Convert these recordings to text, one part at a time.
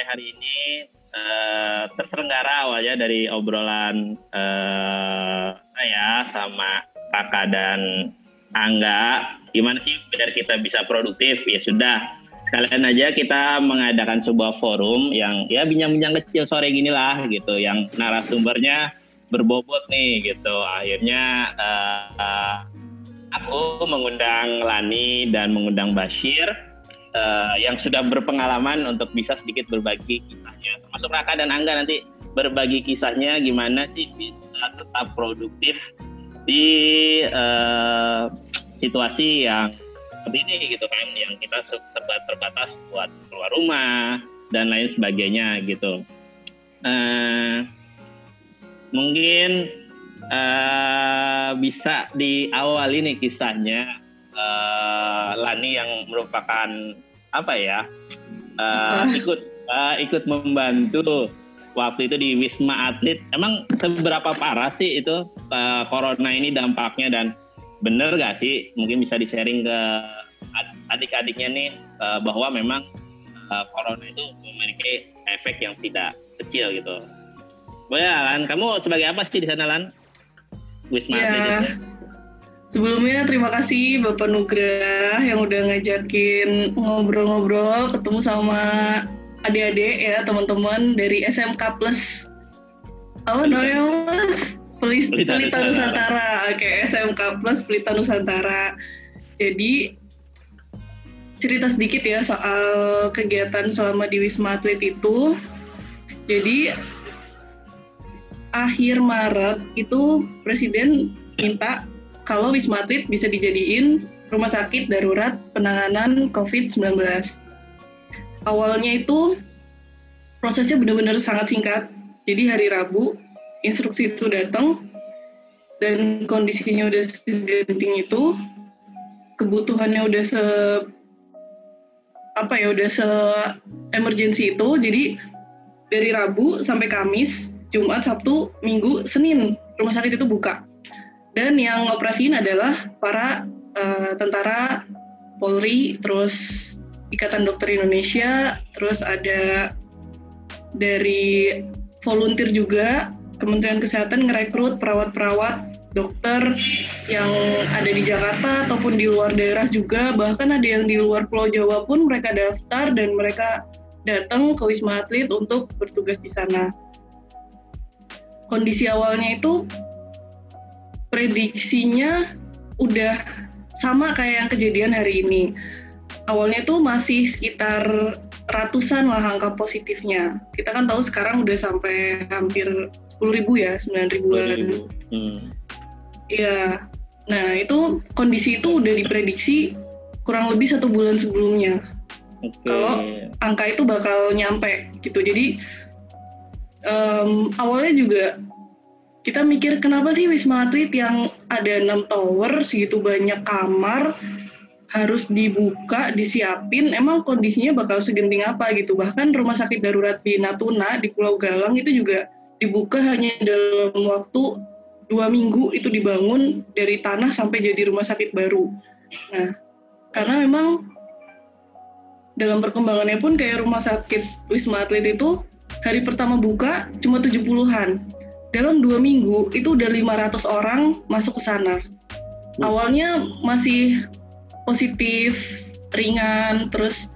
sore hari ini uh, terselenggara awalnya dari obrolan uh, saya sama kakak dan Angga. Gimana sih biar kita bisa produktif? Ya sudah, sekalian aja kita mengadakan sebuah forum yang ya bincang-bincang kecil sore gini lah gitu, yang narasumbernya berbobot nih gitu. Akhirnya uh, uh, aku mengundang Lani dan mengundang Bashir uh, yang sudah berpengalaman untuk bisa sedikit berbagi kisahnya. Termasuk Raka dan Angga nanti berbagi kisahnya gimana sih bisa tetap produktif di uh, situasi yang seperti ini gitu kan, yang kita serba terbatas buat keluar rumah dan lain sebagainya gitu. Uh, mungkin uh, bisa diawali nih kisahnya uh, Lani yang merupakan apa ya uh, ikut uh, ikut membantu waktu itu di Wisma Atlet. Emang seberapa parah sih itu uh, corona ini dampaknya dan bener gak sih mungkin bisa di-sharing ke adik-adiknya nih uh, bahwa memang uh, corona itu memiliki efek yang tidak kecil gitu. Boleh Lan, kamu sebagai apa sih di sana Lan? Wisma ya. Atlet Sebelumnya terima kasih Bapak Nugrah yang udah ngajakin ngobrol-ngobrol, ketemu sama adik-adik ya teman-teman dari SMK Plus. Apa namanya mas? Pelis, Pelita, Pelita Nusantara. Oke, okay, SMK Plus Pelita Nusantara. Jadi cerita sedikit ya soal kegiatan selama di Wisma Atlet itu. Jadi akhir Maret itu Presiden minta kalau Wisma Atlet bisa dijadiin rumah sakit darurat penanganan COVID-19. Awalnya itu prosesnya benar-benar sangat singkat. Jadi hari Rabu instruksi itu datang dan kondisinya udah segenting itu, kebutuhannya udah se apa ya udah se emergency itu. Jadi dari Rabu sampai Kamis, Jumat, Sabtu, Minggu, Senin rumah sakit itu buka dan yang operasiin adalah para uh, tentara Polri, terus Ikatan Dokter Indonesia, terus ada dari volunteer juga Kementerian Kesehatan ngerekrut perawat-perawat dokter yang ada di Jakarta ataupun di luar daerah juga bahkan ada yang di luar Pulau Jawa pun mereka daftar dan mereka datang ke Wisma Atlet untuk bertugas di sana. Kondisi awalnya itu prediksinya udah sama kayak yang kejadian hari ini. Awalnya tuh masih sekitar ratusan lah angka positifnya. Kita kan tahu sekarang udah sampai hampir 10 ribu ya, 9 ribuan. Hmm. Iya. Nah itu kondisi itu udah diprediksi kurang lebih satu bulan sebelumnya. Okay. Kalau angka itu bakal nyampe gitu. Jadi um, awalnya juga kita mikir kenapa sih Wisma Atlet yang ada enam tower segitu banyak kamar harus dibuka, disiapin, emang kondisinya bakal segenting apa gitu. Bahkan rumah sakit darurat di Natuna, di Pulau Galang itu juga dibuka hanya dalam waktu dua minggu itu dibangun dari tanah sampai jadi rumah sakit baru. Nah, karena memang dalam perkembangannya pun kayak rumah sakit Wisma Atlet itu hari pertama buka cuma 70-an dalam dua minggu itu udah 500 orang masuk ke sana. Awalnya masih positif, ringan, terus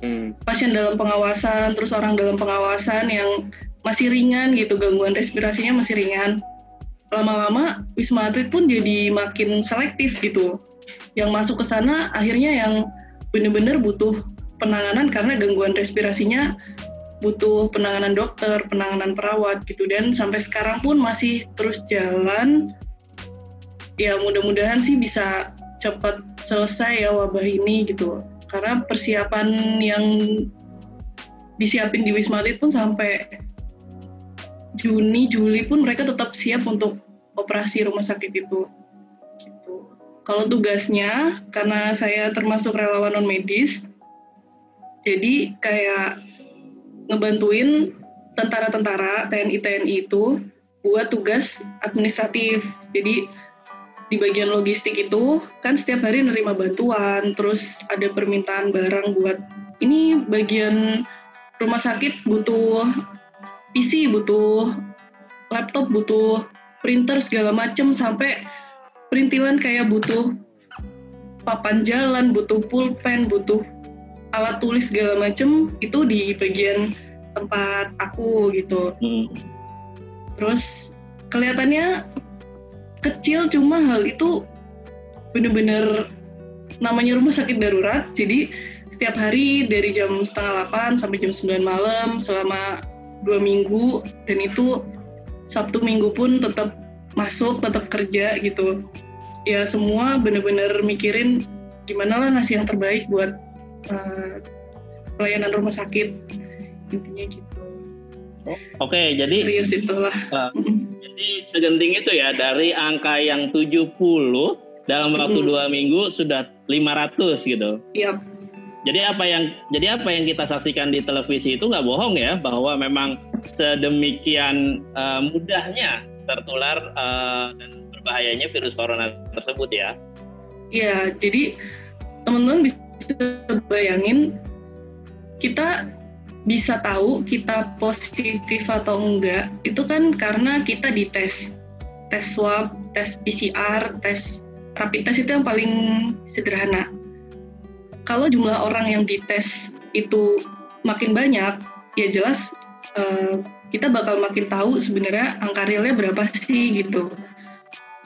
hmm. pasien dalam pengawasan, terus orang dalam pengawasan yang masih ringan gitu, gangguan respirasinya masih ringan. Lama-lama Wisma Atlet pun jadi makin selektif gitu. Yang masuk ke sana akhirnya yang benar-benar butuh penanganan karena gangguan respirasinya butuh penanganan dokter, penanganan perawat gitu dan sampai sekarang pun masih terus jalan. Ya mudah-mudahan sih bisa cepat selesai ya wabah ini gitu. Karena persiapan yang disiapin di Wisma Atlet pun sampai Juni, Juli pun mereka tetap siap untuk operasi rumah sakit itu. Gitu. Kalau tugasnya, karena saya termasuk relawan non medis, jadi kayak ngebantuin tentara-tentara TNI-TNI itu buat tugas administratif. Jadi di bagian logistik itu kan setiap hari nerima bantuan, terus ada permintaan barang buat ini bagian rumah sakit butuh PC, butuh laptop, butuh printer segala macem sampai perintilan kayak butuh papan jalan, butuh pulpen, butuh alat tulis segala macem itu di bagian tempat aku gitu. Hmm. Terus kelihatannya kecil cuma hal itu bener-bener namanya rumah sakit darurat. Jadi setiap hari dari jam setengah 8 sampai jam 9 malam selama dua minggu dan itu Sabtu Minggu pun tetap masuk, tetap kerja gitu. Ya semua bener-bener mikirin gimana lah ngasih yang terbaik buat uh, pelayanan rumah sakit intinya gitu. Oke, okay, jadi serius itulah. Uh, jadi segenting itu ya dari angka yang 70 dalam waktu mm. dua minggu sudah 500 gitu. Iya. Yep. Jadi apa yang jadi apa yang kita saksikan di televisi itu nggak bohong ya bahwa memang sedemikian uh, mudahnya tertular uh, dan berbahayanya virus corona tersebut ya. Iya, jadi teman-teman bisa bayangin kita bisa tahu kita positif atau enggak itu kan karena kita dites tes swab, tes PCR, tes rapid test itu yang paling sederhana. Kalau jumlah orang yang dites itu makin banyak, ya jelas uh, kita bakal makin tahu sebenarnya angka realnya berapa sih gitu.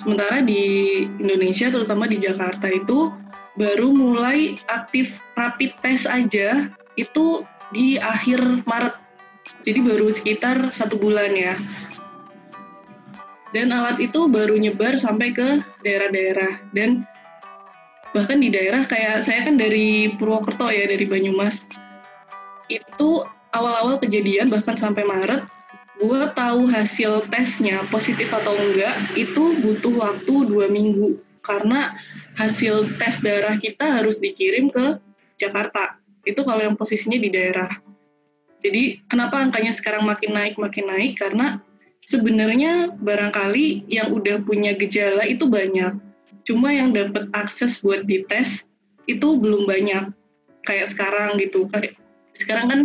Sementara di Indonesia, terutama di Jakarta itu baru mulai aktif rapid test aja itu di akhir Maret. Jadi baru sekitar satu bulan ya. Dan alat itu baru nyebar sampai ke daerah-daerah. Dan bahkan di daerah kayak saya kan dari Purwokerto ya, dari Banyumas. Itu awal-awal kejadian bahkan sampai Maret buat tahu hasil tesnya positif atau enggak itu butuh waktu dua minggu karena hasil tes darah kita harus dikirim ke Jakarta. Itu kalau yang posisinya di daerah. Jadi kenapa angkanya sekarang makin naik makin naik? Karena sebenarnya barangkali yang udah punya gejala itu banyak. Cuma yang dapat akses buat dites itu belum banyak. Kayak sekarang gitu. Sekarang kan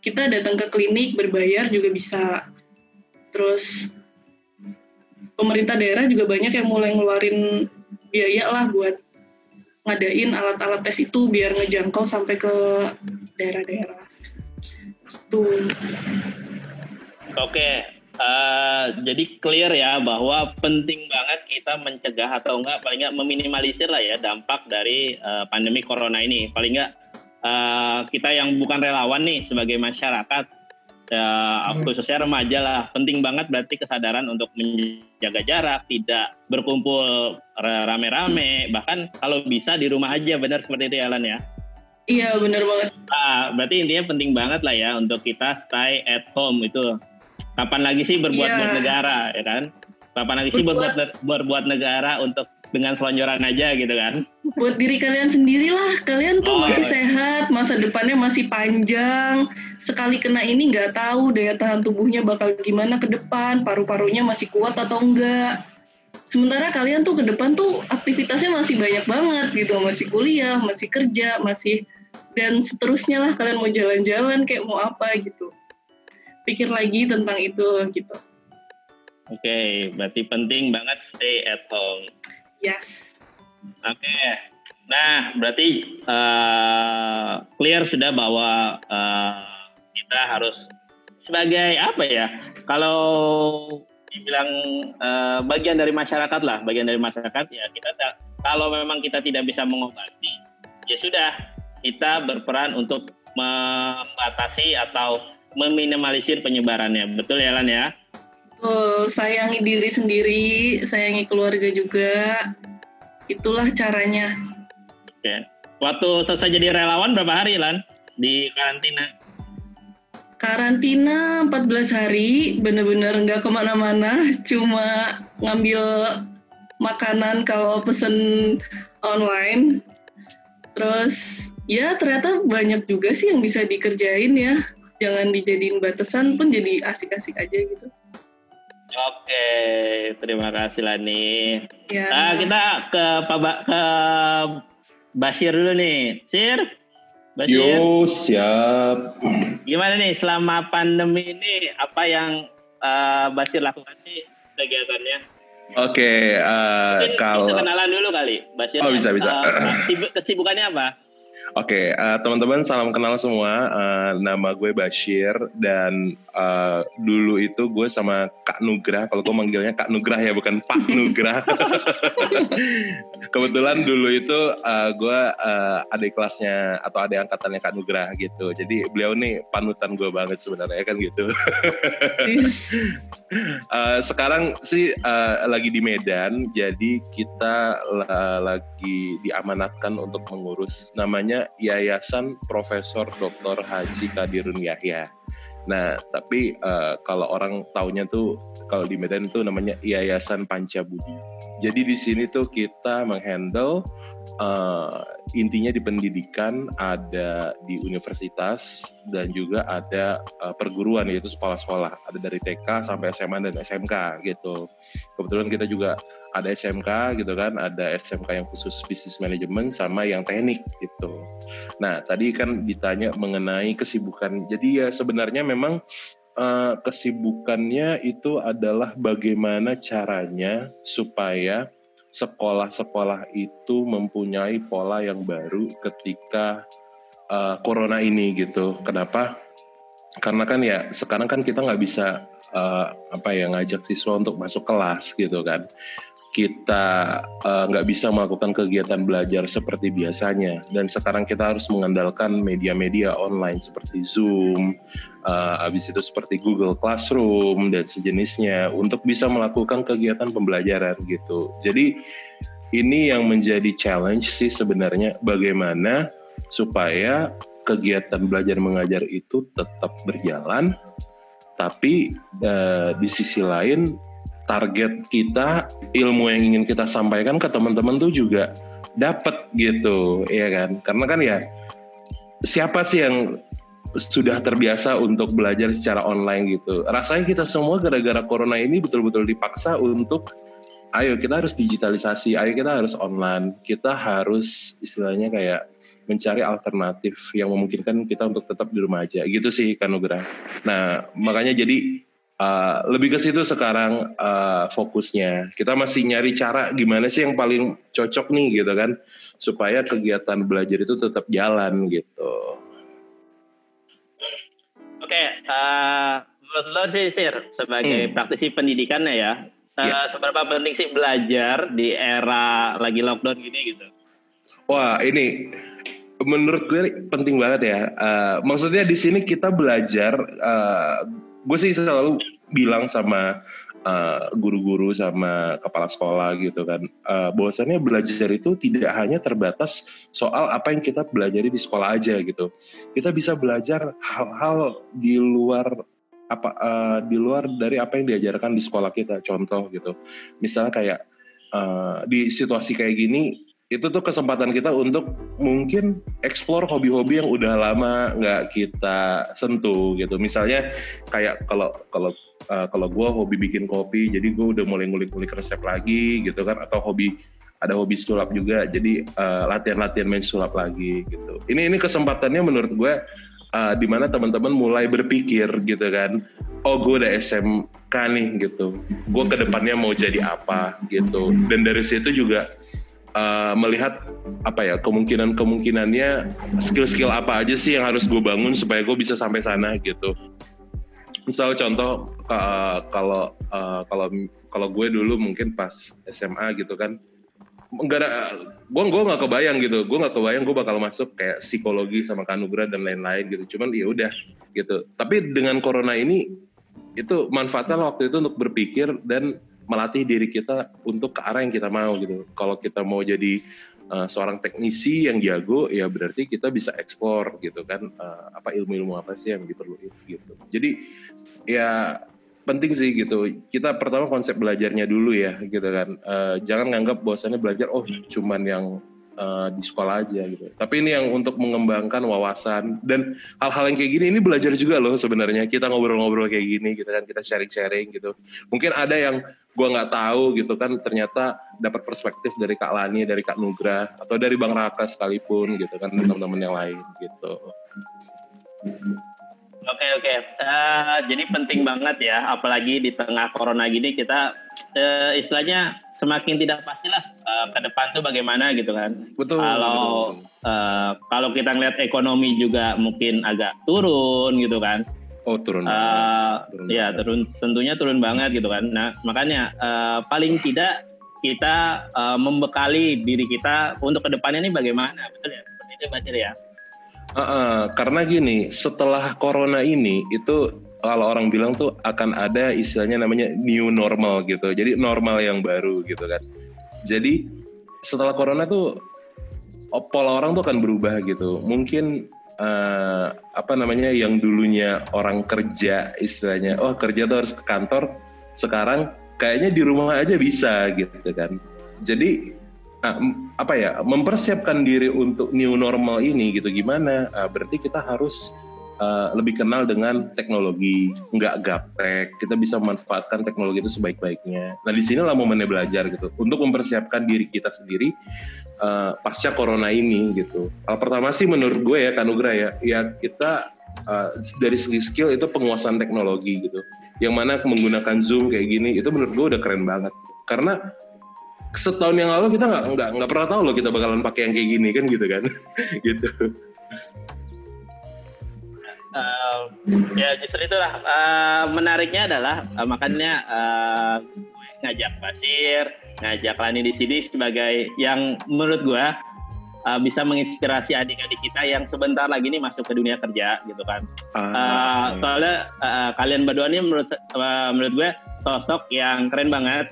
kita datang ke klinik berbayar juga bisa. Terus pemerintah daerah juga banyak yang mulai ngeluarin biaya lah buat ngadain alat-alat tes itu biar ngejangkau sampai ke daerah-daerah. Gitu. Oke, uh, jadi clear ya bahwa penting banget kita mencegah atau enggak paling enggak meminimalisir lah ya dampak dari uh, pandemi corona ini. Paling enggak uh, kita yang bukan relawan nih sebagai masyarakat uh, hmm. khususnya remaja lah. Penting banget berarti kesadaran untuk menjaga jarak tidak berkumpul rame-rame. Bahkan kalau bisa di rumah aja benar seperti itu ya Alan ya? Iya benar banget. Ah berarti intinya penting banget lah ya untuk kita stay at home itu. Kapan lagi sih berbuat yeah. buat negara ya kan Kapan lagi sih buat, buat buat negara untuk dengan selonjoran aja gitu kan? Buat diri kalian sendirilah, kalian tuh oh, masih iya. sehat, masa depannya masih panjang. Sekali kena ini nggak tahu daya tahan tubuhnya bakal gimana ke depan, paru-parunya masih kuat atau enggak. Sementara kalian tuh ke depan tuh aktivitasnya masih banyak banget gitu, masih kuliah, masih kerja, masih dan seterusnya lah kalian mau jalan-jalan kayak mau apa gitu. Pikir lagi tentang itu gitu. Oke, okay, berarti penting banget stay at home. Yes. Oke. Okay. Nah, berarti uh, clear sudah bahwa uh, kita harus sebagai apa ya? Kalau dibilang uh, bagian dari masyarakat lah, bagian dari masyarakat ya kita kalau memang kita tidak bisa mengobati, ya sudah kita berperan untuk membatasi atau meminimalisir penyebarannya. Betul ya Lan ya? Oh, sayangi diri sendiri, sayangi keluarga juga. Itulah caranya. Oke. Waktu selesai jadi relawan berapa hari, Lan? Di karantina? Karantina 14 hari, bener-bener nggak ke mana-mana, cuma ngambil makanan kalau pesen online. Terus ya ternyata banyak juga sih yang bisa dikerjain ya. Jangan dijadiin batasan pun jadi asik-asik aja gitu. Oke, terima kasih Lani. Ya. Nah, kita ke Pak ba ke Basir dulu nih. Sir, Basir. Yo, siap. Gimana nih selama pandemi ini apa yang uh, Basir lakukan sih kegiatannya? Oke, okay, uh, kalau kenalan dulu kali, Basir. Oh bisa bisa. Uh, kesibukannya apa? Oke, okay, uh, teman-teman salam kenal semua. Uh, nama gue Bashir dan uh, dulu itu gue sama Kak Nugrah. Kalau gue manggilnya Kak Nugrah ya, bukan Pak Nugrah. Kebetulan dulu itu uh, gue uh, adik kelasnya atau adik angkatannya Kak Nugrah gitu. Jadi beliau nih panutan gue banget sebenarnya kan gitu. uh, sekarang sih uh, lagi di Medan, jadi kita uh, lagi diamanatkan untuk mengurus namanya Yayasan Profesor Dr. Haji Kadirun Yahya. Nah, tapi uh, kalau orang taunya tuh kalau di Medan itu namanya Yayasan Pancabudi. Jadi di sini tuh kita menghandle uh, intinya di pendidikan ada di universitas dan juga ada uh, perguruan yaitu sekolah-sekolah. Ada dari TK sampai SMA dan SMK gitu. Kebetulan kita juga ada SMK gitu kan, ada SMK yang khusus bisnis manajemen sama yang teknik gitu. Nah tadi kan ditanya mengenai kesibukan, jadi ya sebenarnya memang uh, kesibukannya itu adalah bagaimana caranya supaya sekolah-sekolah itu mempunyai pola yang baru ketika uh, corona ini gitu. Kenapa? Karena kan ya sekarang kan kita nggak bisa uh, apa ya ngajak siswa untuk masuk kelas gitu kan kita eh, nggak uh, bisa melakukan kegiatan belajar seperti biasanya dan sekarang kita harus mengandalkan media-media online seperti Zoom, uh, habis itu seperti Google Classroom dan sejenisnya untuk bisa melakukan kegiatan pembelajaran gitu. Jadi ini yang menjadi challenge sih sebenarnya bagaimana supaya kegiatan belajar mengajar itu tetap berjalan tapi uh, di sisi lain target kita ilmu yang ingin kita sampaikan ke teman-teman tuh juga dapat gitu ya kan? Karena kan ya siapa sih yang sudah terbiasa untuk belajar secara online gitu? Rasanya kita semua gara-gara corona ini betul-betul dipaksa untuk ayo kita harus digitalisasi ayo kita harus online kita harus istilahnya kayak mencari alternatif yang memungkinkan kita untuk tetap di rumah aja. Gitu sih Kanugra nah makanya jadi Uh, lebih ke situ sekarang uh, fokusnya. Kita masih nyari cara gimana sih yang paling cocok nih gitu kan, supaya kegiatan belajar itu tetap jalan gitu. Oke, okay, uh, menurut lo sih Sir, sebagai hmm. praktisi pendidikannya ya, uh, yeah. seberapa penting sih belajar di era lagi lockdown gini gitu? Wah ini menurut gue penting banget ya. Uh, maksudnya di sini kita belajar. Uh, gue sih selalu bilang sama uh, guru-guru sama kepala sekolah gitu kan uh, bahwasannya belajar itu tidak hanya terbatas soal apa yang kita belajar di sekolah aja gitu. Kita bisa belajar hal-hal di luar apa uh, di luar dari apa yang diajarkan di sekolah kita contoh gitu. Misalnya kayak uh, di situasi kayak gini itu tuh kesempatan kita untuk mungkin explore hobi-hobi yang udah lama nggak kita sentuh gitu. Misalnya kayak kalau kalau uh, kalau gue hobi bikin kopi, jadi gue udah mulai ngulik-ngulik resep lagi gitu kan, atau hobi ada hobi sulap juga, jadi uh, latihan-latihan main sulap lagi gitu. Ini ini kesempatannya menurut gue uh, di mana teman-teman mulai berpikir gitu kan, oh gue udah SMK nih gitu, gue ke depannya mau jadi apa gitu, dan dari situ juga uh, melihat apa ya kemungkinan kemungkinannya skill-skill apa aja sih yang harus gue bangun supaya gue bisa sampai sana gitu. Misal contoh uh, kalau uh, kalau kalau gue dulu mungkin pas SMA gitu kan enggak ada gue gue nggak kebayang gitu gue nggak kebayang gue bakal masuk kayak psikologi sama kanugra dan lain-lain gitu. Cuman ya udah gitu. Tapi dengan corona ini itu manfaatnya waktu itu untuk berpikir dan melatih diri kita untuk ke arah yang kita mau gitu. Kalau kita mau jadi uh, seorang teknisi yang jago, ya berarti kita bisa ekspor gitu kan uh, apa ilmu-ilmu apa sih yang diperlukan gitu. Jadi ya penting sih gitu. Kita pertama konsep belajarnya dulu ya gitu kan. Uh, jangan nganggap bahwasannya belajar oh cuman yang uh, di sekolah aja gitu. Tapi ini yang untuk mengembangkan wawasan dan hal-hal yang kayak gini ini belajar juga loh sebenarnya. Kita ngobrol-ngobrol kayak gini, kita kan kita sharing-sharing gitu. Mungkin ada yang gua nggak tahu gitu kan ternyata dapat perspektif dari Kak Lani, dari Kak Nugra atau dari Bang Raka sekalipun gitu kan teman-teman yang lain gitu. Oke oke, uh, jadi penting banget ya, apalagi di tengah corona gini kita uh, istilahnya semakin tidak pastilah uh, ke depan tuh bagaimana gitu kan. Betul. Kalau Uh, kalau kita ngeliat ekonomi juga mungkin agak turun gitu kan. Oh turun. Uh, turun ya turun, tentunya turun banget gitu kan. Nah makanya uh, paling tidak kita uh, membekali diri kita untuk ke depannya ini bagaimana, betul ya? Seperti itu Mbak ya. Uh, uh, karena gini, setelah corona ini itu kalau orang bilang tuh akan ada istilahnya namanya new normal gitu. Jadi normal yang baru gitu kan. Jadi setelah corona tuh pola orang tuh akan berubah gitu. Mungkin uh, apa namanya yang dulunya orang kerja istilahnya, oh kerja tuh harus ke kantor. Sekarang kayaknya di rumah aja bisa gitu kan. Jadi uh, apa ya mempersiapkan diri untuk new normal ini gitu gimana? Uh, berarti kita harus uh, lebih kenal dengan teknologi, nggak gaptek. Kita bisa memanfaatkan teknologi itu sebaik-baiknya. Nah di sinilah momennya belajar gitu, untuk mempersiapkan diri kita sendiri uh, pasca corona ini gitu. Hal pertama sih menurut gue ya Kanugra ya, ya kita uh, dari segi skill itu penguasaan teknologi gitu. Yang mana menggunakan Zoom kayak gini itu menurut gue udah keren banget. Karena setahun yang lalu kita nggak nggak nggak pernah tahu loh kita bakalan pakai yang kayak gini kan gitu kan, gitu. Uh, ya justru itulah uh, menariknya adalah uh, makanya uh, ngajak Basir, ngajak Lani di sini sebagai yang menurut gue uh, bisa menginspirasi adik-adik kita yang sebentar lagi nih masuk ke dunia kerja gitu kan. Uh, uh, soalnya uh, kalian berdua ini menurut uh, menurut gue sosok yang keren banget.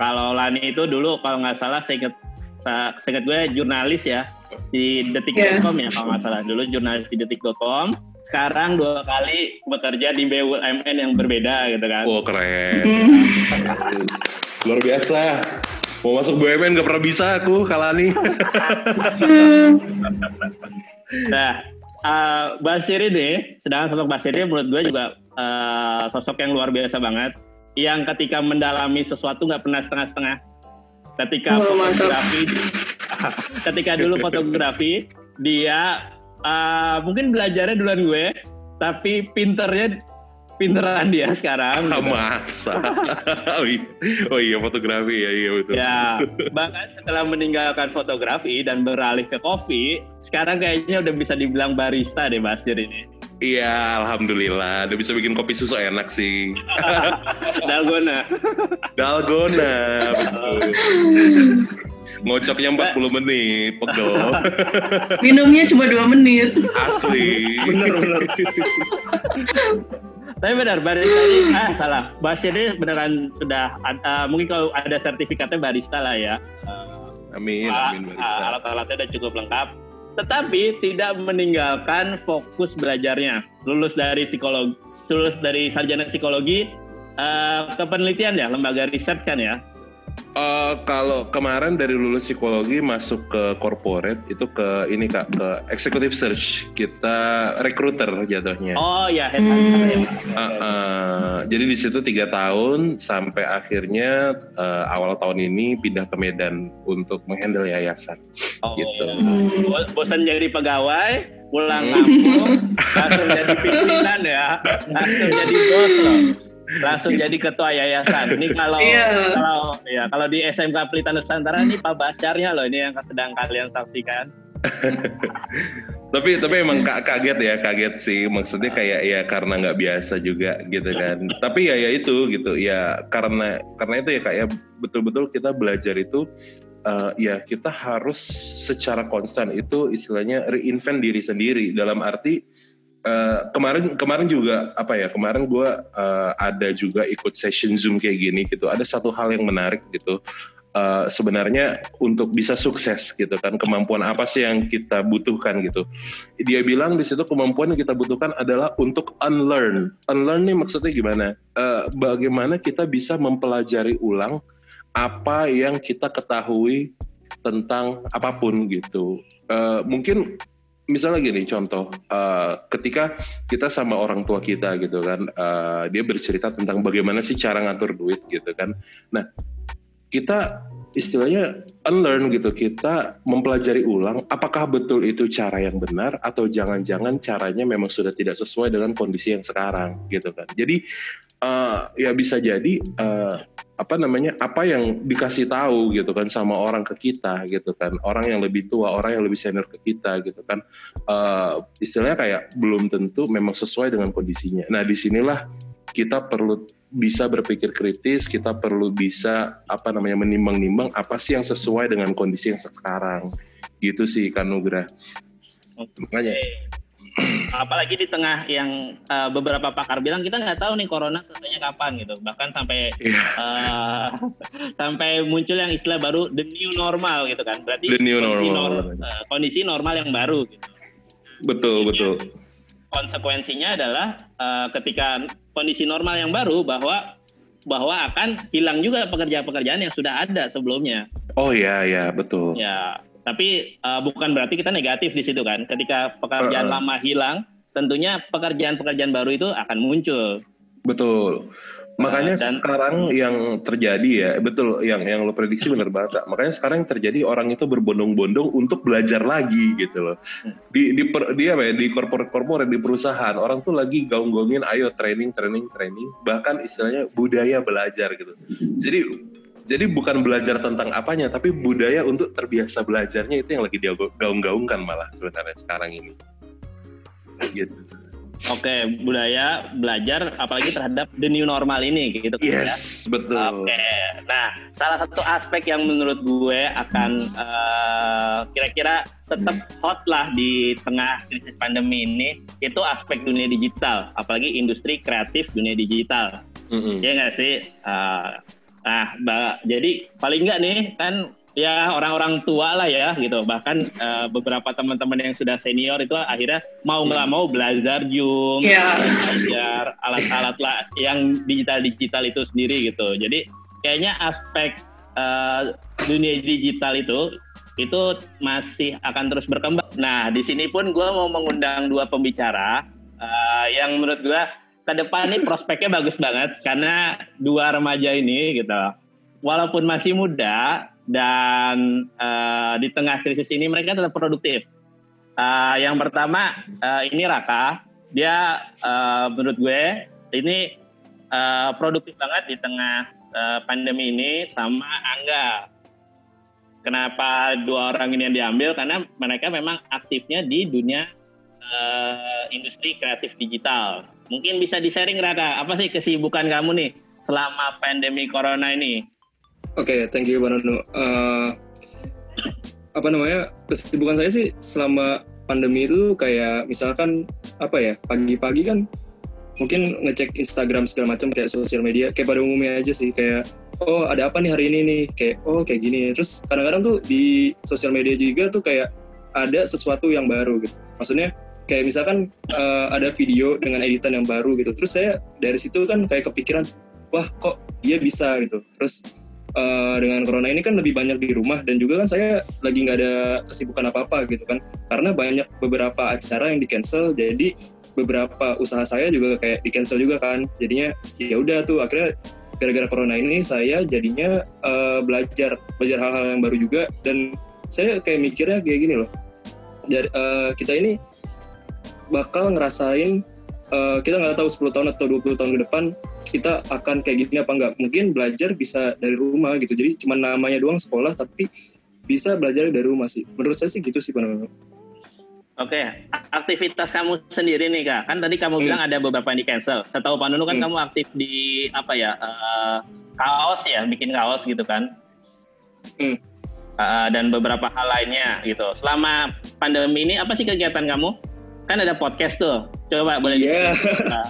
Kalau Lani itu dulu kalau nggak salah saya ingat saya ingat gue jurnalis ya di detik.com yeah. ya kalau nggak salah dulu jurnalis di detik.com sekarang dua kali bekerja di BUMN yang berbeda gitu kan. Oh keren. Luar biasa. Mau masuk BUMN gak pernah bisa aku Kalani. nah, uh, Basir ini, sedangkan sosok Basir ini menurut gue juga uh, sosok yang luar biasa banget. Yang ketika mendalami sesuatu nggak pernah setengah-setengah. Ketika oh, fotografi, ketika dulu fotografi, dia uh, mungkin belajarnya duluan gue, tapi pinternya pinteran dia sekarang. Gitu. Masa? oh, iya. oh iya fotografi ya iya betul. Ya bahkan setelah meninggalkan fotografi dan beralih ke kopi, sekarang kayaknya udah bisa dibilang barista deh Basir ini. Iya, alhamdulillah. Udah bisa bikin kopi susu enak sih. Dalgona. Dalgona, betul. Ngocoknya 40 menit, pegel. Minumnya cuma 2 menit. Asli. Bener, bener. Tapi benar, barista ini, ah salah. Basir ini beneran sudah, uh, mungkin kalau ada sertifikatnya barista lah ya. Uh, amin, amin barista. Alat-alatnya udah cukup lengkap tetapi tidak meninggalkan fokus belajarnya. Lulus dari psikologi, lulus dari sarjana psikologi uh, ke penelitian ya, lembaga riset kan ya. Uh, kalau kemarin dari lulus psikologi masuk ke corporate itu ke ini kak ke executive search kita recruiter jatuhnya. Oh ya headhunter hmm. ya. Uh, uh, jadi di situ tiga tahun sampai akhirnya uh, awal tahun ini pindah ke Medan untuk menghandle yayasan. Oh, gitu. Iya. Bosan jadi pegawai, pulang kampung, langsung jadi pimpinan ya, langsung jadi bos loh langsung jadi ketua yayasan. Ini kalau yeah. kalau ya kalau di SMK Pelita Nusantara ini Pak Basyarnya loh ini yang sedang kalian saksikan. tapi tapi emang kaget ya kaget sih maksudnya kayak ya karena nggak biasa juga gitu kan tapi ya ya itu gitu ya karena karena itu ya kayak betul-betul kita belajar itu uh, ya kita harus secara konstan itu istilahnya reinvent diri sendiri dalam arti Uh, kemarin kemarin juga apa ya kemarin gue uh, ada juga ikut session zoom kayak gini gitu. Ada satu hal yang menarik gitu. Uh, sebenarnya untuk bisa sukses gitu kan kemampuan apa sih yang kita butuhkan gitu. Dia bilang di situ kemampuan yang kita butuhkan adalah untuk unlearn. Unlearn nih maksudnya gimana? Uh, bagaimana kita bisa mempelajari ulang apa yang kita ketahui tentang apa pun gitu. Uh, mungkin misalnya gini contoh uh, ketika kita sama orang tua kita gitu kan uh, dia bercerita tentang bagaimana sih cara ngatur duit gitu kan. Nah kita istilahnya unlearn gitu kita mempelajari ulang apakah betul itu cara yang benar atau jangan-jangan caranya memang sudah tidak sesuai dengan kondisi yang sekarang gitu kan. Jadi uh, ya bisa jadi uh, apa namanya apa yang dikasih tahu gitu kan sama orang ke kita gitu kan orang yang lebih tua orang yang lebih senior ke kita gitu kan uh, istilahnya kayak belum tentu memang sesuai dengan kondisinya nah di sinilah kita perlu bisa berpikir kritis, kita perlu bisa apa namanya menimbang-nimbang apa sih yang sesuai dengan kondisi yang sekarang. Gitu sih Kanugra. Oke. Makanya apalagi di tengah yang uh, beberapa pakar bilang kita nggak tahu nih corona selesainya kapan gitu bahkan sampai yeah. Iya. uh, sampai muncul yang istilah baru the new normal gitu kan berarti the new kondisi, normal. Nor, uh, kondisi normal yang baru gitu betul Jadi, betul konsekuensinya adalah uh, ketika kondisi normal yang baru bahwa bahwa akan hilang juga pekerjaan-pekerjaan yang sudah ada sebelumnya. Oh ya ya betul. Ya, tapi uh, bukan berarti kita negatif di situ kan. Ketika pekerjaan uh, uh. lama hilang, tentunya pekerjaan-pekerjaan baru itu akan muncul. Betul. Makanya dan, sekarang yang terjadi ya, betul yang yang lo prediksi benar banget. Makanya sekarang yang terjadi orang itu berbondong-bondong untuk belajar lagi gitu loh. Di di per, dia apa ya, di corporate di perusahaan orang tuh lagi gaung-gaungin ayo training training training bahkan istilahnya budaya belajar gitu. Jadi jadi bukan belajar tentang apanya tapi budaya untuk terbiasa belajarnya itu yang lagi dia gaung-gaungkan malah sebenarnya sekarang ini. Gitu. Oke, okay, budaya belajar apalagi terhadap the new normal ini gitu kan ya. Yes, betul. Oke. Okay. Nah, salah satu aspek yang menurut gue akan uh, kira-kira tetap hot lah di tengah krisis pandemi ini itu aspek dunia digital, apalagi industri kreatif dunia digital. Mm -hmm. Ya nggak sih? Uh, nah, jadi paling nggak nih kan ya orang-orang tua lah ya gitu bahkan uh, beberapa teman-teman yang sudah senior itu akhirnya mau nggak mau belajar Zoom yeah. belajar alat-alat lah yang digital-digital itu sendiri gitu jadi kayaknya aspek uh, dunia digital itu itu masih akan terus berkembang. Nah, di sini pun gue mau mengundang dua pembicara uh, yang menurut gue ke depan ini prospeknya bagus banget karena dua remaja ini gitu, walaupun masih muda, dan uh, di tengah krisis ini mereka tetap produktif. Uh, yang pertama uh, ini Raka, dia uh, menurut gue ini uh, produktif banget di tengah uh, pandemi ini sama Angga. Kenapa dua orang ini yang diambil? Karena mereka memang aktifnya di dunia uh, industri kreatif digital. Mungkin bisa di-sharing Raka, apa sih kesibukan kamu nih selama pandemi corona ini? Oke, okay, thank you Nono. Uh, apa namanya? Kesibukan saya sih selama pandemi itu kayak misalkan apa ya pagi-pagi kan mungkin ngecek Instagram segala macam kayak sosial media kayak pada umumnya aja sih. Kayak oh ada apa nih hari ini nih? Kayak oh kayak gini. Terus kadang-kadang tuh di sosial media juga tuh kayak ada sesuatu yang baru gitu. Maksudnya kayak misalkan uh, ada video dengan editan yang baru gitu. Terus saya dari situ kan kayak kepikiran wah kok dia bisa? gitu. Terus uh, dengan corona ini kan lebih banyak di rumah dan juga kan saya lagi nggak ada kesibukan apa apa gitu kan. Karena banyak beberapa acara yang di cancel jadi beberapa usaha saya juga kayak di cancel juga kan. Jadinya ya udah tuh akhirnya gara-gara corona ini saya jadinya uh, belajar belajar hal-hal yang baru juga. Dan saya kayak mikirnya kayak gini loh. Dari uh, kita ini bakal ngerasain uh, kita nggak tahu 10 tahun atau 20 tahun ke depan kita akan kayak gini apa enggak mungkin belajar bisa dari rumah gitu jadi cuma namanya doang sekolah tapi bisa belajar dari rumah sih menurut saya sih gitu sih Pak Oke, aktivitas kamu sendiri nih kak, kan tadi kamu hmm. bilang ada beberapa yang di cancel. Setahu Pak Nunu kan hmm. kamu aktif di apa ya, uh, kaos ya, bikin kaos gitu kan? Hmm. Uh, dan beberapa hal lainnya gitu. Selama pandemi ini apa sih kegiatan kamu? Kan ada podcast tuh, coba boleh. Iya. Yeah.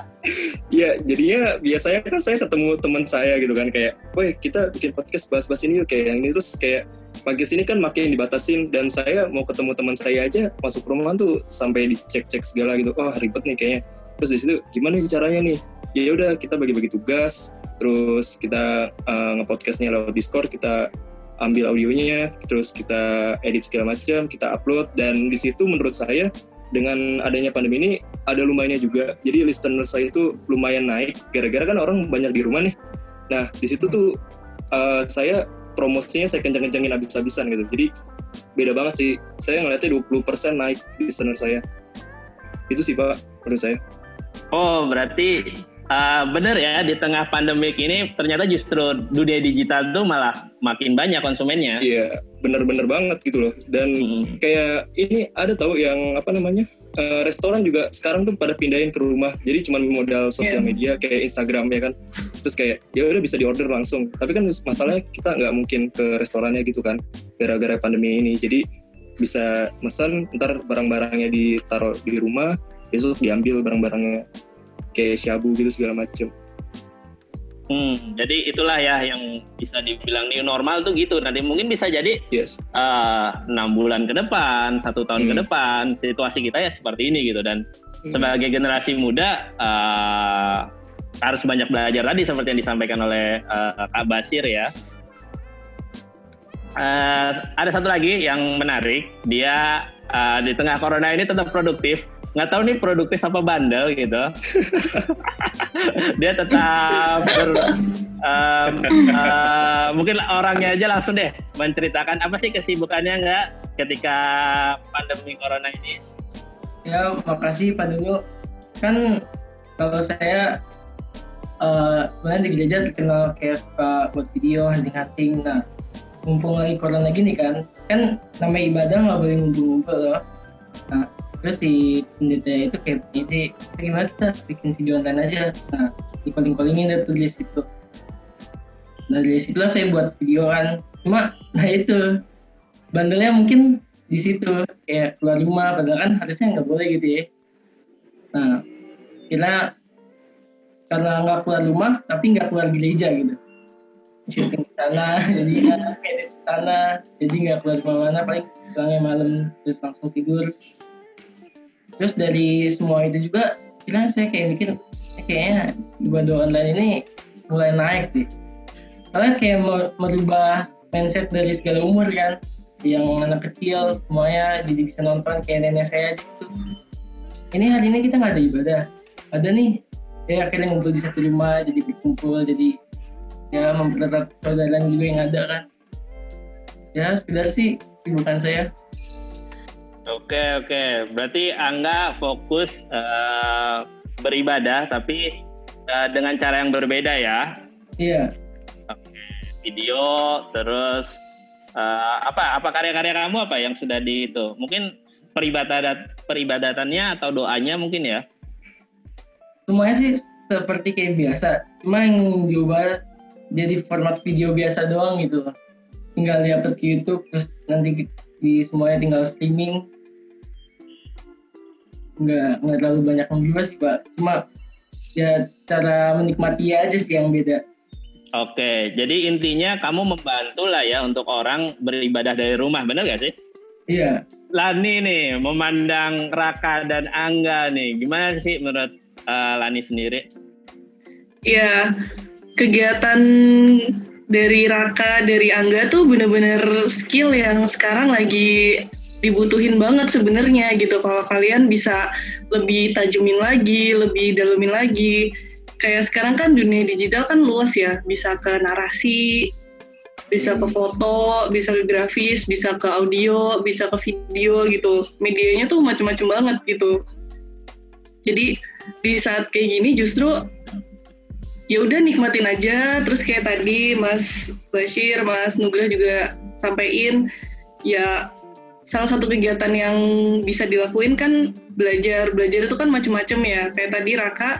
Iya, jadinya biasanya kan saya ketemu teman saya gitu kan kayak, "Woi, kita bikin podcast bahas-bahas ini yuk kayak yang ini terus kayak pagi sini kan makin dibatasin dan saya mau ketemu teman saya aja masuk rumah tuh sampai dicek-cek segala gitu. Oh, ribet nih kayaknya. Terus di situ gimana sih caranya nih? Ya udah kita bagi-bagi tugas, terus kita uh, ngepodcastnya lewat Discord, kita ambil audionya terus kita edit segala macam kita upload dan di situ menurut saya dengan adanya pandemi ini ada lumayannya juga. Jadi listener saya itu lumayan naik. Gara-gara kan orang banyak di rumah nih. Nah di situ tuh uh, saya promosinya saya kencang-kencangin habis-habisan gitu. Jadi beda banget sih. Saya ngeliatnya 20% naik listener saya. Itu sih pak menurut saya. Oh berarti uh, bener ya di tengah pandemik ini ternyata justru dunia digital tuh malah makin banyak konsumennya. Iya, bener-bener banget gitu loh. Dan hmm. kayak ini ada tahu yang apa namanya uh, restoran juga sekarang tuh pada pindahin ke rumah. Jadi cuma modal sosial media kayak Instagram ya kan. Terus kayak ya udah bisa diorder langsung. Tapi kan masalahnya kita nggak mungkin ke restorannya gitu kan gara-gara pandemi ini. Jadi bisa pesan ntar barang-barangnya ditaruh di rumah besok diambil barang-barangnya kayak syabu gitu segala macem. Hmm, jadi itulah ya yang bisa dibilang new normal tuh gitu. Nanti mungkin bisa jadi yes. Eh, enam uh, bulan ke depan, satu tahun hmm. ke depan, situasi kita ya seperti ini gitu. Dan hmm. sebagai generasi muda uh, harus banyak belajar tadi seperti yang disampaikan oleh uh, Kak Basir ya. Uh, ada satu lagi yang menarik, dia uh, di tengah corona ini tetap produktif nggak tahu nih produktif apa bandel gitu. dia tetap ber, um, uh, mungkin orangnya aja langsung deh menceritakan apa sih kesibukannya nggak ketika pandemi corona ini. Ya makasih Pak Dulu. Kan kalau saya uh, di gereja terkenal kayak suka buat video hunting-hunting. Nah mumpung lagi corona gini kan, kan namanya ibadah nggak boleh ngumpul-ngumpul loh. Terus si pendeta itu kayak ide gimana kita bikin video online aja? Nah di calling callingin dia tulis itu. Nah dari situlah saya buat video kan. Cuma nah itu bandelnya mungkin di situ kayak keluar rumah padahal kan harusnya nggak boleh gitu ya. Nah kira karena nggak keluar rumah tapi nggak keluar gereja gitu. Syuting di sana jadi edit di sana jadi nggak keluar ke mana-mana paling pulangnya malam terus langsung tidur terus dari semua itu juga bilang saya kayak mikir kayaknya ibadah online ini mulai naik deh karena kayak merubah mindset dari segala umur kan. Yang anak kecil semuanya jadi bisa nonton kayak nenek saya gitu. Ini hari ini kita nggak ada ibadah. Ada nih ya akhirnya ngumpul di satu rumah jadi berkumpul jadi ya mempererat saudara juga yang ada kan. Ya sekedar sih kesibukan saya Oke oke, berarti Angga fokus uh, beribadah tapi uh, dengan cara yang berbeda ya? Iya. Oke, video terus uh, apa apa karya-karya kamu apa yang sudah di itu? Mungkin peribadat peribadatannya atau doanya mungkin ya? Semuanya sih seperti kayak biasa, cuma yang diubah jadi format video biasa doang gitu. Tinggal diupload ke YouTube terus nanti di semuanya tinggal streaming nggak nggak terlalu banyak yang juga sih pak cuma ya cara menikmati aja sih yang beda Oke, jadi intinya kamu membantu lah ya untuk orang beribadah dari rumah, benar gak sih? Iya. Lani nih, memandang Raka dan Angga nih, gimana sih menurut uh, Lani sendiri? Iya, kegiatan dari Raka, dari Angga tuh bener-bener skill yang sekarang lagi dibutuhin banget sebenarnya gitu kalau kalian bisa lebih tajumin lagi, lebih dalemin lagi. Kayak sekarang kan dunia digital kan luas ya, bisa ke narasi, bisa ke foto, bisa ke grafis, bisa ke audio, bisa ke video gitu. Medianya tuh macam-macam banget gitu. Jadi di saat kayak gini justru ya udah nikmatin aja terus kayak tadi Mas Bashir, Mas Nugrah juga sampaikan ya salah satu kegiatan yang bisa dilakuin kan belajar. Belajar itu kan macam-macam ya. Kayak tadi Raka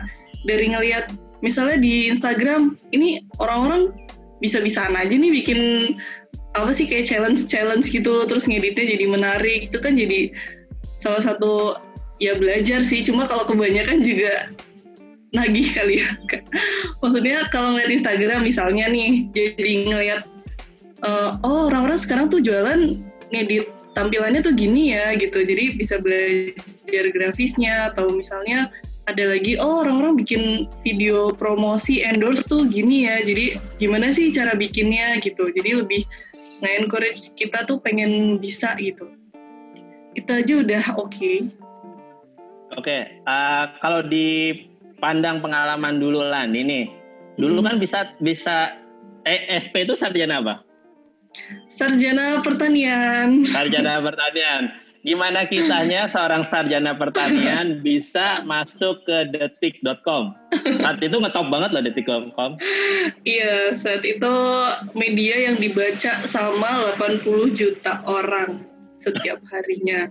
dari ngelihat misalnya di Instagram ini orang-orang bisa-bisaan aja nih bikin apa sih kayak challenge challenge gitu terus ngeditnya jadi menarik. Itu kan jadi salah satu ya belajar sih. Cuma kalau kebanyakan juga nagih kali ya maksudnya kalau ngeliat Instagram misalnya nih jadi ngeliat uh, oh orang-orang sekarang tuh jualan ngedit tampilannya tuh gini ya gitu jadi bisa belajar grafisnya atau misalnya ada lagi oh orang-orang bikin video promosi endorse tuh gini ya jadi gimana sih cara bikinnya gitu jadi lebih nge-encourage kita tuh pengen bisa gitu. Itu aja udah oke. Okay. Oke, okay. uh, kalau dipandang pengalaman dulu lah ini, dulu hmm. kan bisa bisa eh, SP itu sarjana apa? Sarjana pertanian. Sarjana pertanian. Gimana kisahnya seorang sarjana pertanian bisa masuk ke detik.com? Saat itu ngetop banget loh detik.com. Iya, saat itu media yang dibaca sama 80 juta orang setiap harinya.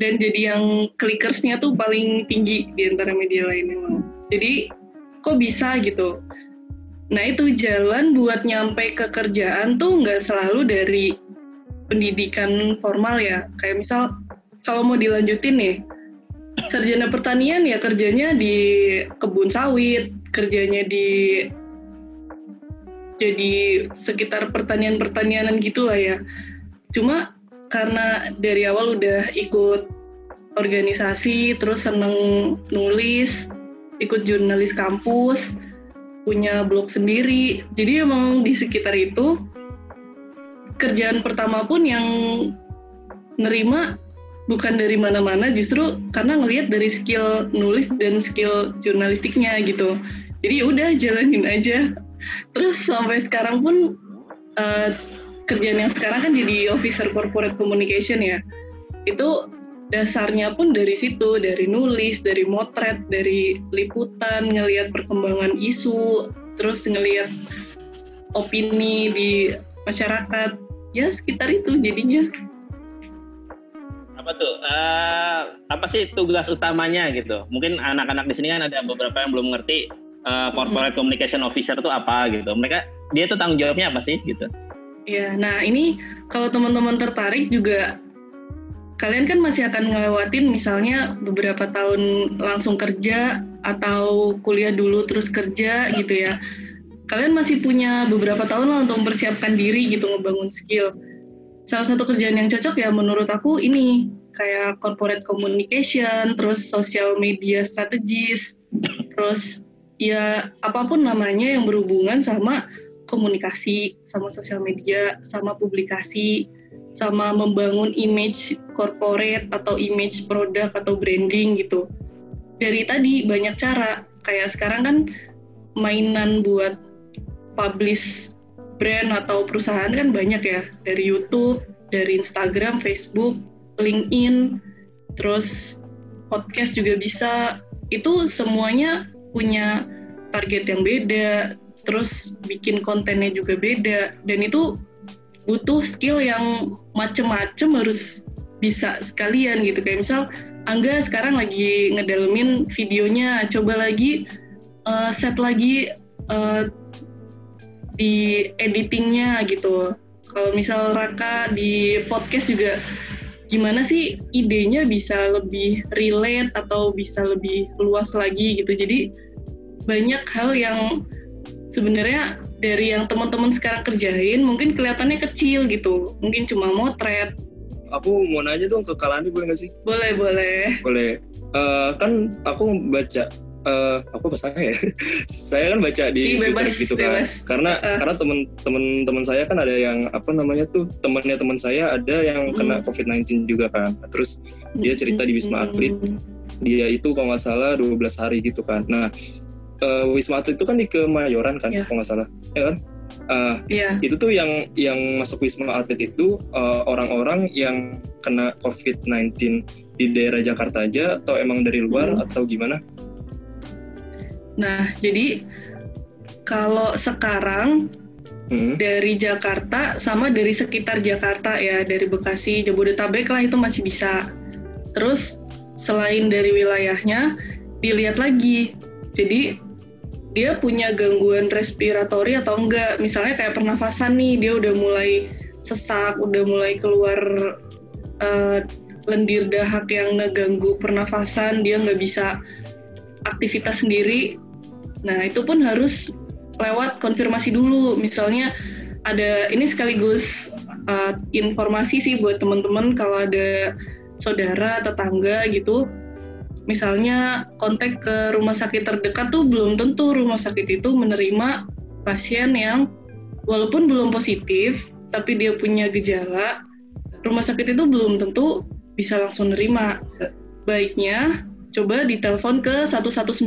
Dan jadi yang clickersnya tuh paling tinggi di antara media lain memang. Jadi kok bisa gitu? Nah itu jalan buat nyampe ke kerjaan tuh nggak selalu dari pendidikan formal ya. Kayak misal kalau mau dilanjutin nih, sarjana pertanian ya kerjanya di kebun sawit, kerjanya di jadi sekitar pertanian-pertanianan gitulah ya. Cuma karena dari awal udah ikut organisasi, terus seneng nulis, ikut jurnalis kampus, punya blog sendiri. Jadi emang di sekitar itu kerjaan pertama pun yang nerima bukan dari mana-mana justru karena ngelihat dari skill nulis dan skill jurnalistiknya gitu. Jadi ya udah jalanin aja. Terus sampai sekarang pun uh, kerjaan yang sekarang kan jadi officer corporate communication ya. Itu dasarnya pun dari situ, dari nulis, dari motret, dari liputan, ngelihat perkembangan isu, terus ngelihat opini di masyarakat. Ya sekitar itu jadinya. Apa tuh? Uh, apa sih tugas utamanya gitu? Mungkin anak-anak di sini kan ada beberapa yang belum ngerti uh, corporate communication officer itu apa gitu. Mereka dia tuh tanggung jawabnya apa sih gitu? Ya, nah ini kalau teman-teman tertarik juga kalian kan masih akan ngelewatin misalnya beberapa tahun langsung kerja atau kuliah dulu terus kerja gitu ya. Kalian masih punya beberapa tahun lah untuk mempersiapkan diri gitu ngebangun skill. Salah satu kerjaan yang cocok ya menurut aku ini kayak corporate communication, terus social media strategis, terus ya apa pun namanya yang berhubungan sama komunikasi, sama sosial media, sama publikasi sama membangun image corporate atau image produk atau branding gitu. Dari tadi banyak cara, kayak sekarang kan mainan buat publish brand atau perusahaan kan banyak ya, dari YouTube, dari Instagram, Facebook, LinkedIn, terus podcast juga bisa. Itu semuanya punya target yang beda, terus bikin kontennya juga beda, dan itu butuh skill yang macem-macem harus bisa sekalian gitu. Kayak misal Angga sekarang lagi ngedalemin videonya. Coba lagi uh, set lagi uh, di editingnya gitu. Kalau misal Raka di podcast juga gimana sih idenya bisa lebih relate atau bisa lebih luas lagi gitu. Jadi banyak hal yang sebenarnya dari yang teman-teman sekarang kerjain mungkin kelihatannya kecil gitu. Mungkin cuma motret. Aku mau nanya dong ke Kalani boleh nggak sih? Boleh boleh. Boleh. Uh, kan aku baca uh, aku apa ya saya? Kan baca di bebas, Twitter gitu kan. bebas. karena uh. karena teman-teman teman saya kan ada yang apa namanya tuh temannya teman saya ada yang hmm. kena COVID-19 juga kan. Terus dia cerita di Wisma Atlet hmm. dia itu kalau nggak salah 12 hari gitu kan. Nah uh, Wisma Atlet itu kan di Kemayoran kan, yeah. kalau nggak salah, ya kan? Uh, yeah. Itu tuh yang yang masuk Wisma Atlet itu orang eh, orang-orang yang kena COVID-19 di daerah Jakarta aja, atau emang dari luar hmm. atau gimana? Nah, jadi kalau sekarang hmm. dari Jakarta sama dari sekitar Jakarta ya, dari Bekasi, Jabodetabek lah itu masih bisa. Terus selain dari wilayahnya, dilihat lagi. Jadi dia punya gangguan respiratori atau enggak? Misalnya kayak pernafasan nih dia udah mulai sesak udah mulai keluar uh, lendir dahak yang ngeganggu pernafasan dia nggak bisa aktivitas sendiri. Nah itu pun harus lewat konfirmasi dulu. Misalnya ada ini sekaligus uh, informasi sih buat teman-teman kalau ada saudara tetangga gitu misalnya kontak ke rumah sakit terdekat tuh belum tentu rumah sakit itu menerima pasien yang walaupun belum positif tapi dia punya gejala, rumah sakit itu belum tentu bisa langsung nerima. Baiknya coba ditelepon ke 119.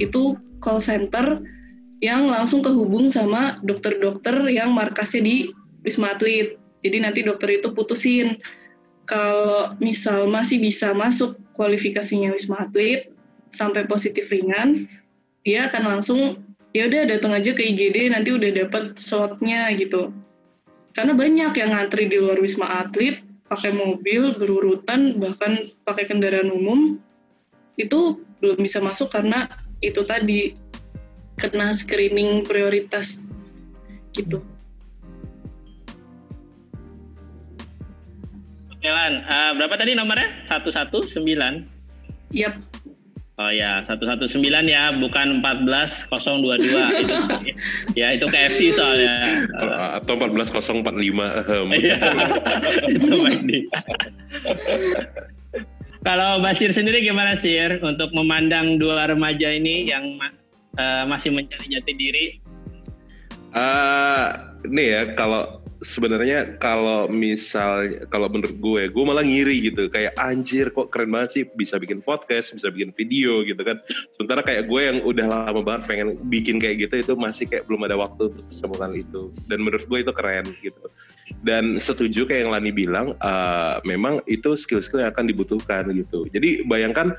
Itu call center yang langsung kehubung sama dokter-dokter yang markasnya di Wisma Atlet. Jadi nanti dokter itu putusin kalau misal masih bisa masuk kualifikasinya Wisma Atlet sampai positif ringan, dia akan langsung ya udah datang aja ke IGD nanti udah dapat slotnya gitu. Karena banyak yang ngantri di luar Wisma Atlet pakai mobil berurutan bahkan pakai kendaraan umum itu belum bisa masuk karena itu tadi kena screening prioritas gitu. Oke Lan, uh, berapa tadi nomornya? 119? Yap. Oh ya, 119 ya, bukan 14022 itu. ya itu KFC soalnya. Atau 14045. Iya. itu baik nih. Kalau Basir sendiri gimana sih untuk memandang dua remaja ini yang uh, masih mencari jati diri? Uh, nih ya kalau sebenarnya kalau misal kalau menurut gue, gue malah ngiri gitu. Kayak anjir kok keren banget sih bisa bikin podcast, bisa bikin video gitu kan. Sementara kayak gue yang udah lama banget pengen bikin kayak gitu itu masih kayak belum ada waktu kesemuan itu. Dan menurut gue itu keren gitu. Dan setuju kayak yang Lani bilang, uh, memang itu skill-skill yang akan dibutuhkan gitu. Jadi bayangkan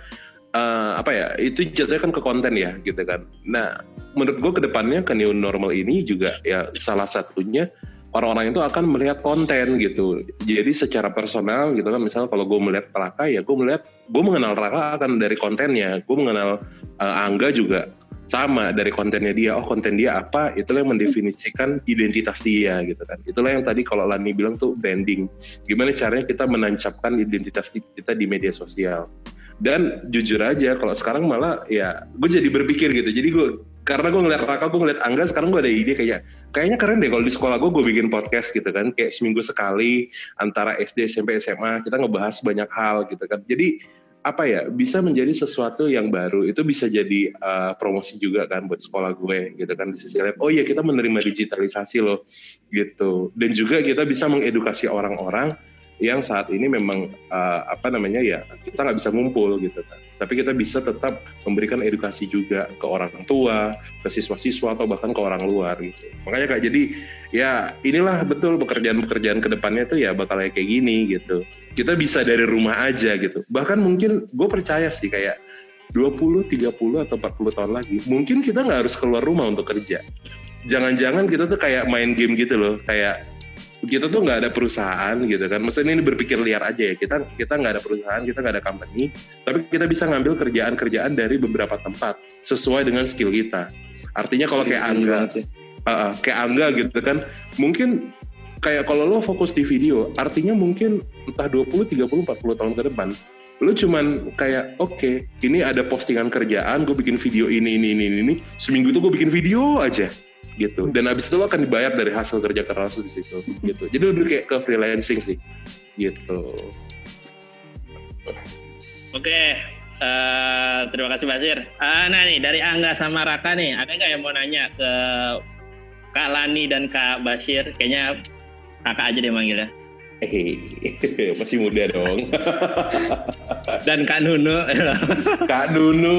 uh, apa ya itu jatuhnya kan ke konten ya gitu kan. Nah menurut gue ke depannya ke new normal ini juga ya salah satunya orang-orang itu akan melihat konten gitu. Jadi secara personal gitu kan, misalnya kalau gue melihat Raka ya gue melihat, gue mengenal Raka akan dari kontennya. Gue mengenal uh, Angga juga sama dari kontennya dia. Oh konten dia apa? Itulah yang mendefinisikan identitas dia gitu kan. Itulah yang tadi kalau Lani bilang tuh branding. Gimana caranya kita menancapkan identitas kita di media sosial. Dan jujur aja kalau sekarang malah ya gue jadi berpikir gitu. Jadi gue karena gue ngeliat Raka, gue ngeliat Angga, sekarang gue ada ide kayak kayaknya keren deh kalau di sekolah gue gue bikin podcast gitu kan, kayak seminggu sekali antara SD, SMP, SMA kita ngebahas banyak hal gitu kan. Jadi apa ya bisa menjadi sesuatu yang baru. Itu bisa jadi uh, promosi juga kan buat sekolah gue gitu kan di sisi lain. Oh iya kita menerima digitalisasi loh gitu. Dan juga kita bisa mengedukasi orang-orang yang saat ini memang uh, apa namanya ya kita nggak bisa ngumpul gitu kan tapi kita bisa tetap memberikan edukasi juga ke orang tua, ke siswa-siswa atau bahkan ke orang luar gitu. Makanya kak jadi ya inilah betul pekerjaan-pekerjaan ke depannya tuh ya bakal kayak gini gitu. Kita bisa dari rumah aja gitu. Bahkan mungkin gue percaya sih kayak 20, 30 atau 40 tahun lagi, mungkin kita nggak harus keluar rumah untuk kerja. Jangan-jangan kita tuh kayak main game gitu loh, kayak kita tuh nggak ada perusahaan gitu kan. Maksudnya ini berpikir liar aja ya. Kita kita nggak ada perusahaan, kita nggak ada company, tapi kita bisa ngambil kerjaan-kerjaan dari beberapa tempat sesuai dengan skill kita. Artinya kalau kayak Angga, uh, uh, kayak Angga gitu kan, mungkin kayak kalau lo fokus di video, artinya mungkin entah 20, 30, 40 tahun ke depan, lo cuman kayak oke, okay, ini ada postingan kerjaan, gue bikin video ini, ini, ini, ini, seminggu itu gue bikin video aja gitu. Dan abis itu lo akan dibayar dari hasil kerja keras di situ gitu. Jadi lebih kayak ke freelancing sih gitu. Oke uh, terima kasih Basir uh, nah nih dari Angga sama Raka nih ada nggak yang mau nanya ke Kak Lani dan Kak Basir kayaknya kakak aja deh manggilnya. Eh, masih muda dong. Dan Kak Nunu. Kak Nunu,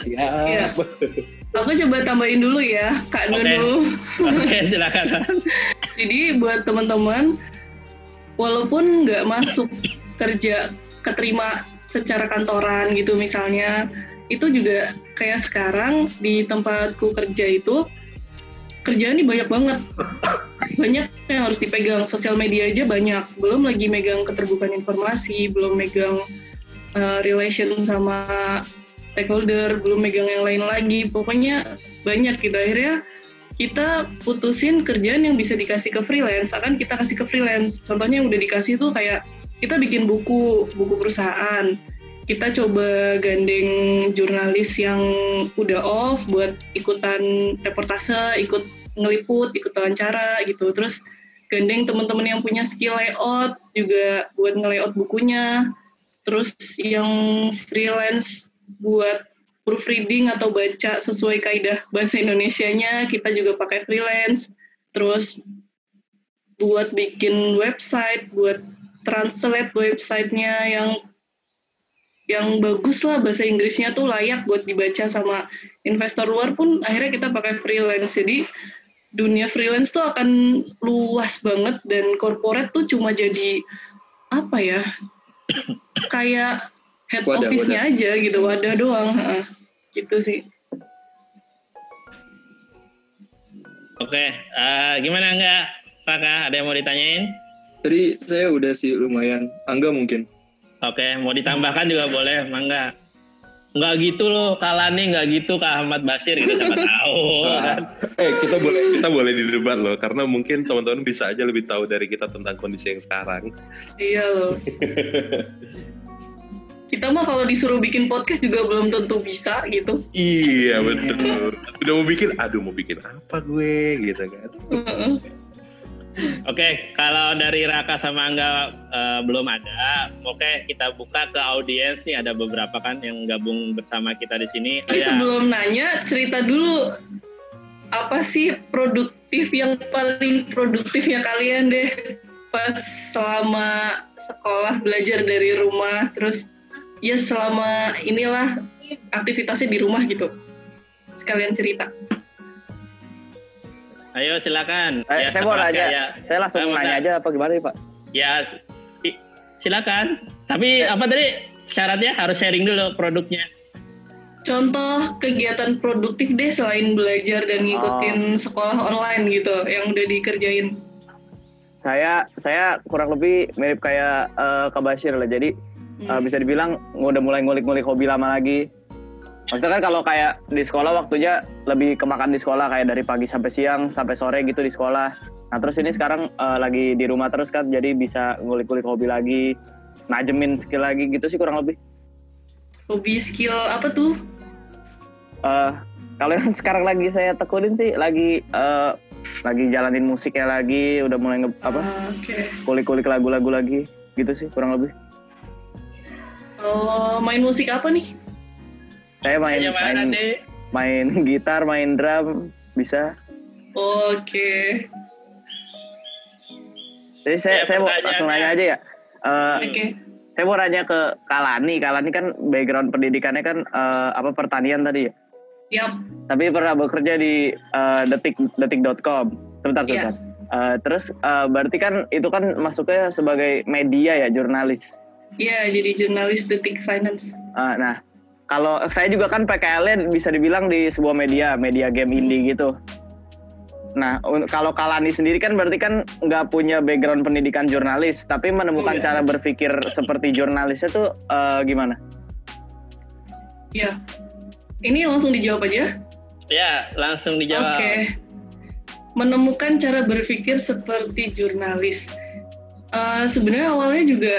siap. Aku coba tambahin dulu ya, Kak okay. Nunu. Oke, okay, silakan. Jadi buat teman-teman, walaupun nggak masuk kerja keterima secara kantoran gitu misalnya, itu juga kayak sekarang di tempatku kerja itu kerjaan ini banyak banget. Banyak yang harus dipegang, sosial media aja banyak. Belum lagi megang keterbukaan informasi, belum megang uh, relation sama stakeholder, belum megang yang lain lagi. Pokoknya banyak gitu. Akhirnya kita putusin kerjaan yang bisa dikasih ke freelance, akan kita kasih ke freelance. Contohnya yang udah dikasih tuh kayak kita bikin buku, buku perusahaan. Kita coba gandeng jurnalis yang udah off buat ikutan reportase, ikut ngeliput, ikut wawancara gitu. Terus gandeng teman-teman yang punya skill layout juga buat ngelayout bukunya. Terus yang freelance buat proofreading atau baca sesuai kaidah bahasa Indonesia-nya kita juga pakai freelance. Terus buat bikin website, buat translate websitenya yang yang bagus lah bahasa Inggrisnya tuh layak buat dibaca sama investor luar pun akhirnya kita pakai freelance. Jadi dunia freelance tuh akan luas banget dan corporate tuh cuma jadi apa ya kayak head Wadah, office-nya aja gitu wadah doang ha, gitu sih Oke, eh, gimana enggak, Raka? Ada yang mau ditanyain? Tadi saya udah sih lumayan. Angga mungkin. Oke, mau ditambahkan juga boleh, mangga. Enggak gitu loh, Kalani enggak gitu Kak Ahmad Basir gitu siapa tahu kan. Eh kita boleh kita boleh didebat loh karena mungkin teman-teman bisa aja lebih tahu dari kita tentang kondisi yang sekarang. iya loh kita mah kalau disuruh bikin podcast juga belum tentu bisa gitu Iya betul. Udah mau bikin, aduh mau bikin apa gue gitu kan. Oke, kalau dari Raka sama Angga eh, belum ada, oke kita buka ke audiens nih ada beberapa kan yang gabung bersama kita di sini. Tapi Ya, sebelum nanya, cerita dulu apa sih produktif yang paling produktifnya kalian deh pas selama sekolah belajar dari rumah, terus ya selama inilah aktivitasnya di rumah gitu. Sekalian cerita. Ayo silakan. Saya- Ya, saya mau nanya. saya- Saya langsung Saya mau nanya aja apa gimana nih Pak? Ya, si- silakan. Tapi apa tadi syaratnya harus sharing dulu produknya. Contoh kegiatan produktif deh selain belajar dan ngikutin sekolah online gitu yang udah dikerjain. Saya saya kurang lebih mirip kayak eh, Kak Bashir lah. Jadi Hmm. eh, bisa dibilang udah mulai ngulik-ngulik hobi lama lagi. Maksudnya kan kalau kayak di sekolah waktunya lebih kemakan di sekolah kayak dari pagi sampai siang sampai sore gitu di sekolah. Nah terus ini sekarang eh, lagi di rumah terus kan jadi bisa ngulik-ngulik hobi lagi, najemin skill lagi gitu sih kurang lebih. Hobi skill apa tuh? Eh, kalau yang sekarang lagi saya tekunin sih lagi eh, lagi jalanin musiknya lagi, udah mulai nge, apa Ah, Oke. kulik-kulik lagu-lagu lagi gitu sih kurang lebih. Oh, main musik apa nih? Saya main main, deh? main gitar, main drum bisa. Oke. Jadi saya Ya, saya mau langsung nanya aja ya. Eh, Oke. saya mau nanya ke Kalani. Kalani kan background pendidikannya kan eh, apa pertanian tadi ya. Yap. Tapi pernah bekerja di eh, detik detik.com. Sebentar, Iya. sebentar. Eh, terus eh, berarti kan itu kan masuknya sebagai media ya, jurnalis. Iya, jadi jurnalis Detik Finance. Eh, nah, kalau saya juga kan PKL-nya bisa dibilang di sebuah media, media game indie gitu. Nah, kalau Kalani sendiri kan berarti kan nggak punya background pendidikan jurnalis, tapi menemukan Iya. cara berpikir seperti jurnalisnya tuh eh, gimana? Iya. Ini langsung dijawab aja. Ya, langsung Oke. dijawab. Menemukan cara berpikir seperti jurnalis. Eh, Sebenarnya awalnya juga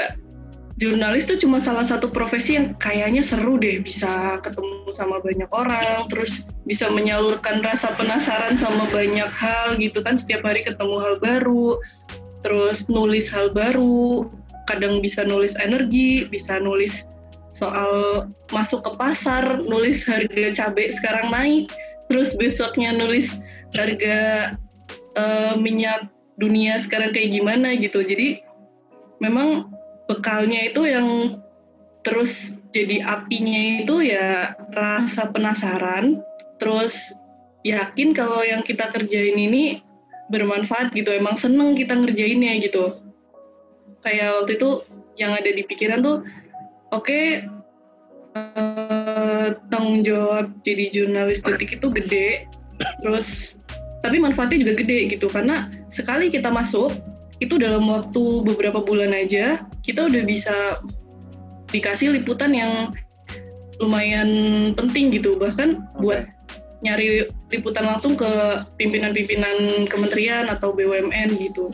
jurnalis tuh cuma salah satu profesi yang kayaknya seru deh, bisa ketemu sama banyak orang, terus bisa menyalurkan rasa penasaran sama banyak hal gitu kan, setiap hari ketemu hal baru, terus nulis hal baru, kadang bisa nulis energi, bisa nulis soal masuk ke pasar, nulis harga cabai sekarang naik, terus besoknya nulis harga eh, minyak dunia sekarang kayak gimana gitu. Jadi memang bekalnya itu yang terus jadi apinya itu ya rasa penasaran, terus yakin kalau yang kita kerjain ini bermanfaat gitu, emang seneng kita ngerjainnya gitu. Kayak waktu itu yang ada di pikiran tuh, oke eh, tanggung jawab jadi jurnalis detik itu gede, terus tapi manfaatnya juga gede gitu karena sekali kita masuk itu dalam waktu beberapa bulan aja kita udah bisa dikasih liputan yang lumayan penting gitu bahkan buat nyari liputan langsung ke pimpinan-pimpinan kementerian atau BUMN gitu.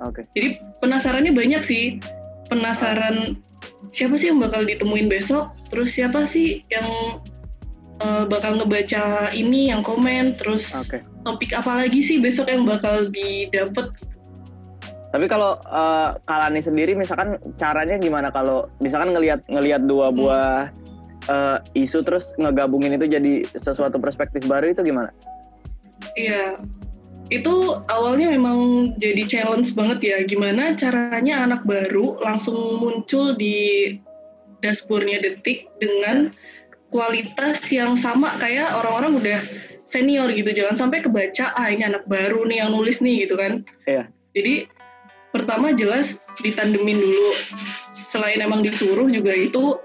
Oke. Jadi penasarannya banyak sih. Penasaran siapa sih yang bakal ditemuin besok, terus siapa sih yang eh, bakal ngebaca ini, yang komen, terus Oke. topik apa lagi sih besok yang bakal didapat Tapi kalau eh, Kalani sendiri misalkan caranya gimana kalau misalkan ngelihat ngelihat dua Hmm. buah eh, isu terus ngegabungin itu jadi sesuatu perspektif baru itu gimana? Iya, itu awalnya memang jadi challenge banget ya gimana caranya anak baru langsung muncul di dashboardnya detik dengan kualitas yang sama kayak orang-orang udah senior gitu jangan sampai kebaca ah ini anak baru nih yang nulis nih gitu kan Iya. jadi pertama jelas ditandemin dulu. Selain emang disuruh juga itu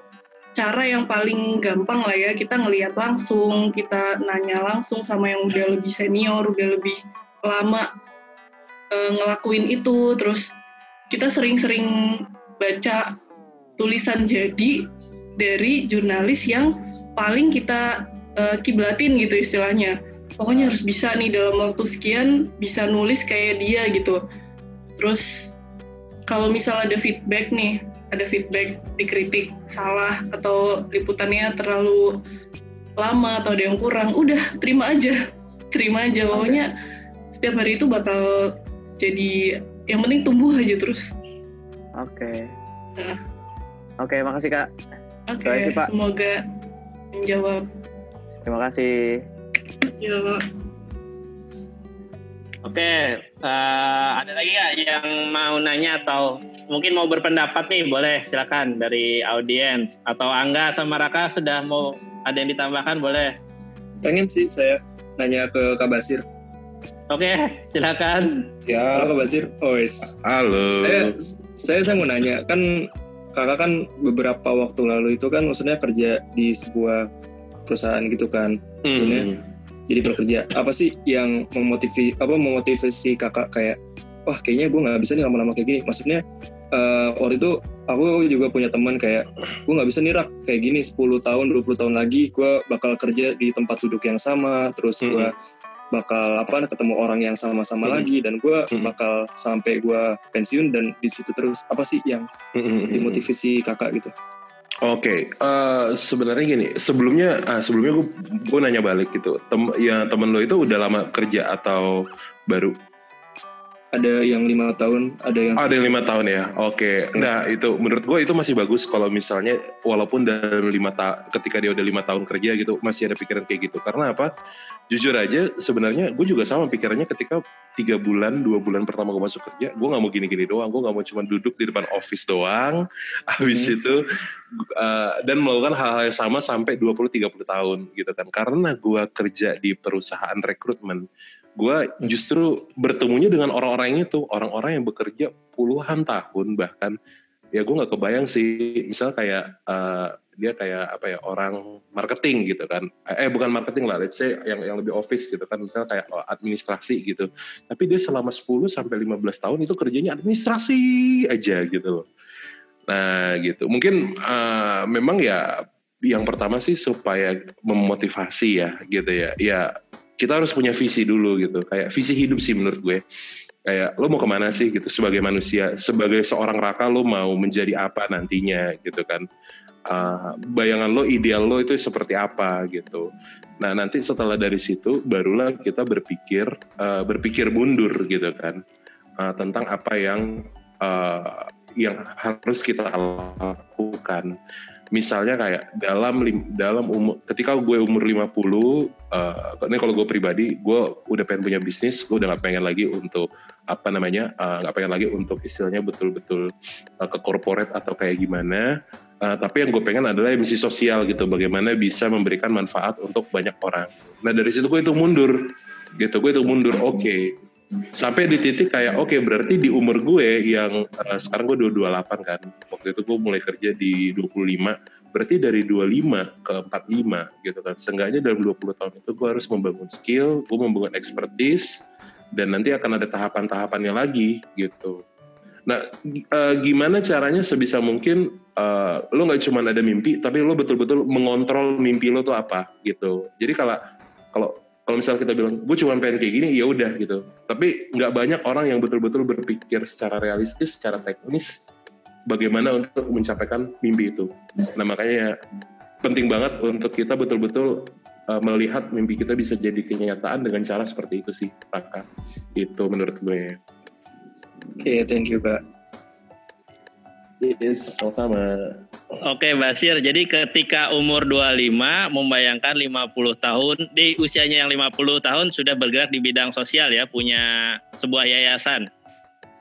cara yang paling gampang lah ya. Kita ngelihat langsung kita nanya langsung sama yang udah lebih senior udah lebih lama eh, ngelakuin itu. Terus kita sering-sering baca tulisan jadi dari jurnalis yang paling kita eh, kiblatin gitu istilahnya. Pokoknya harus bisa nih dalam waktu sekian bisa nulis kayak dia gitu terus kalau misal ada feedback nih ada feedback dikritik salah atau liputannya terlalu lama atau ada yang kurang udah terima aja terima aja pokoknya setiap hari itu bakal jadi yang penting tumbuh aja terus Oke. Nah. Oke, makasih Kak. oke Pak. semoga menjawab Terima kasih. ya Oke, eh, ada lagi nggak yang mau nanya atau mungkin mau berpendapat nih? Boleh, silakan dari audiens atau Angga sama Raka sudah mau ada yang ditambahkan boleh. Pengen sih saya nanya ke Kak Basir. Oke, silakan. Ya, Halo Kak Basir. Oh, yes. halo. Eh, saya saya mau nanya kan kakak kan beberapa waktu lalu itu kan maksudnya kerja di sebuah perusahaan gitu kan maksudnya Hmm. Jadi bekerja apa sih yang memotivasi apa memotivasi kakak kayak wah kayaknya gue nggak bisa nih lama-lama kayak gini maksudnya eh, waktu itu aku juga punya teman kayak gue nggak bisa nih rak kayak gini 10 tahun 20 tahun lagi gue bakal kerja di tempat duduk yang sama terus Hmm. gue bakal apa ketemu orang yang sama-sama Hmm. lagi dan gue Hmm. bakal sampai gue pensiun dan di situ terus apa sih yang Hmm. dimotivasi kakak gitu Oke, eh, sebenarnya gini, sebelumnya ah, sebelumnya gue gue nanya balik gitu, tem ya temen lo itu udah lama kerja atau baru? Ada yang lima tahun ada yang ada yang lima tahun ya. Oke, nah itu menurut gue itu masih bagus kalau misalnya walaupun dalam lima ta ketika dia udah lima tahun kerja gitu masih ada pikiran kayak gitu. Karena apa? Jujur aja sebenarnya gue juga sama pikirannya ketika tiga bulan dua bulan pertama gue masuk kerja, gue nggak mau gini-gini doang. Gue nggak mau cuma duduk di depan office doang. Habis itu uh, dan melakukan hal-hal yang sama sampai 20-30 tahun gitu kan. Karena gue kerja di perusahaan rekrutmen, gue justru bertemunya dengan orang-orang itu, orang-orang yang bekerja puluhan tahun bahkan. Ya gue nggak kebayang sih, misal kayak uh, dia kayak apa ya orang marketing gitu kan, eh bukan marketing lah, let's say yang yang lebih office gitu kan, misal kayak oh, administrasi gitu, tapi dia selama 10 sampai 15 tahun itu kerjanya administrasi aja gitu loh. Nah gitu, mungkin uh, memang ya yang pertama sih supaya memotivasi ya gitu ya, ya kita harus punya visi dulu gitu. Kayak visi hidup sih menurut gue. Kayak lo mau ke mana sih gitu sebagai manusia sebagai seorang raka lo mau menjadi apa nantinya gitu kan. Uh, bayangan lo ideal lo itu seperti apa gitu. Nah nanti setelah dari situ barulah kita berpikir uh, berpikir mundur gitu kan. Uh, tentang apa yang uh, yang harus kita lakukan misalnya kayak dalam dalam umur ketika gue umur 50 uh, ini kalau gue pribadi gue udah pengen punya bisnis gue udah gak pengen lagi untuk apa namanya uh, nggak pengen lagi untuk istilahnya betul-betul uh, ke corporate atau kayak gimana. Uh, tapi yang gue pengen adalah misi sosial gitu bagaimana bisa memberikan manfaat untuk banyak orang. Nah dari situ gue itu mundur gitu gue itu mundur. Oke sampai di titik kayak oke berarti di umur gue yang uh, sekarang gue 28 kan waktu itu gue mulai kerja di 25 berarti dari 25 ke 45 gitu kan. Seenggaknya dalam 20 tahun itu gue harus membangun skill gue membangun expertise dan nanti akan ada tahapan-tahapannya lagi gitu. Nah uh, gimana caranya sebisa mungkin uh, lo nggak cuma ada mimpi tapi lo betul-betul mengontrol mimpi lo tuh apa gitu. Jadi kalau kalau kalau misalnya kita bilang gue cuma pengen kayak gini ya udah gitu. Tapi nggak banyak orang yang betul-betul berpikir secara realistis secara teknis bagaimana untuk mencapaikan mimpi itu. Nah makanya ya, penting banget untuk kita betul-betul uh, melihat mimpi kita bisa jadi kenyataan dengan cara seperti itu sih Raka. Itu menurut gue. Oke thank you kak yes sama-sama Oke Basir, jadi ketika umur 25 membayangkan 50 tahun di usianya yang 50 tahun sudah bergerak di bidang sosial ya, punya sebuah yayasan.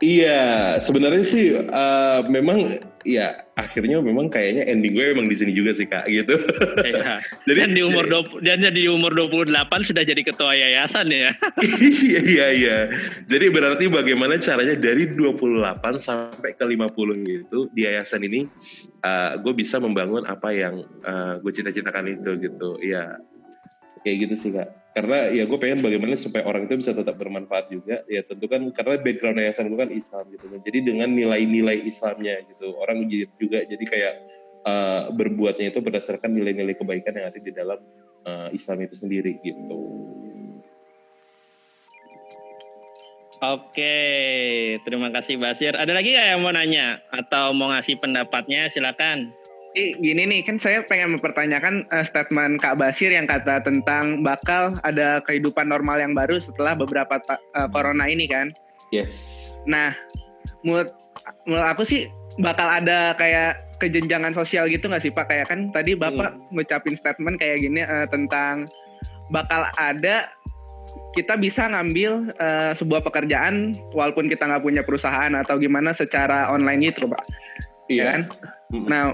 Iya, sebenarnya sih uh, memang ya akhirnya memang kayaknya ending gue emang di sini juga sih kak gitu. Iya. jadi dan di umur jadi, dan di umur 28 sudah jadi ketua yayasan ya. iya iya iya. Jadi berarti bagaimana caranya dari 28 sampai ke 50 itu di yayasan ini uh, gue bisa membangun apa yang uh, gue cita-citakan itu gitu. Iya. Kayak gitu sih kak karena ya gue pengen bagaimana supaya orang itu bisa tetap bermanfaat juga ya tentu kan karena background yayasan gue kan Islam gitu jadi dengan nilai-nilai Islamnya gitu orang juga jadi kayak uh, berbuatnya itu berdasarkan nilai-nilai kebaikan yang ada di dalam uh, Islam itu sendiri gitu. Oke, terima kasih Basir. Ada lagi nggak yang mau nanya atau mau ngasih pendapatnya? Silakan gini nih kan saya pengen mempertanyakan uh, statement Kak Basir yang kata tentang bakal ada kehidupan normal yang baru setelah beberapa uh, corona ini kan. Yes. Nah, menurut menurut aku sih bakal ada kayak kejenjangan sosial gitu nggak sih Pak? Kayak kan tadi Bapak hmm. ngucapin statement kayak gini uh, tentang bakal ada kita bisa ngambil uh, sebuah pekerjaan walaupun kita nggak punya perusahaan atau gimana secara online gitu Pak. Iya. Ya kan? Nah,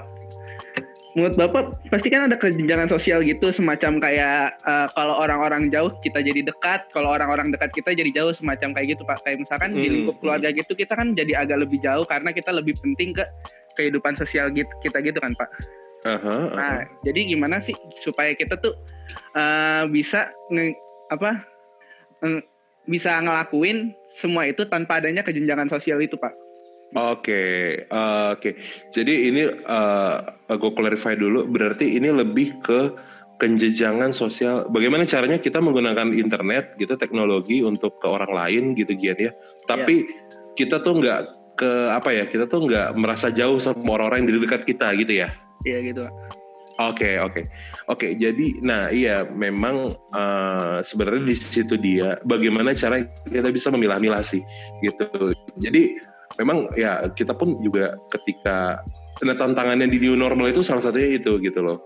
menurut bapak pasti kan ada kejenjangan sosial gitu semacam kayak uh, kalau orang-orang jauh kita jadi dekat kalau orang-orang dekat kita jadi jauh semacam kayak gitu pak kayak misalkan hmm. di lingkup keluarga gitu kita kan jadi agak lebih jauh karena kita lebih penting ke kehidupan sosial gitu kita gitu kan pak uh -huh, uh -huh. nah jadi gimana sih supaya kita tuh uh, bisa nge, apa uh, bisa ngelakuin semua itu tanpa adanya kejenjangan sosial itu pak Oke, okay, uh, oke. Okay. Jadi ini uh, gue clarify dulu. Berarti ini lebih ke kenjejangan sosial. Bagaimana caranya kita menggunakan internet, gitu, teknologi untuk ke orang lain, gitu, Gian ya. Tapi yeah. kita tuh nggak ke apa ya? Kita tuh nggak merasa jauh sama orang-orang yang di dekat kita, gitu ya? Iya yeah, gitu. Oke okay, oke okay. oke okay, jadi nah iya memang uh, sebenarnya di situ dia bagaimana cara kita bisa memilah-milah sih gitu jadi memang ya kita pun juga ketika nah tantangannya di new normal itu salah satunya itu gitu loh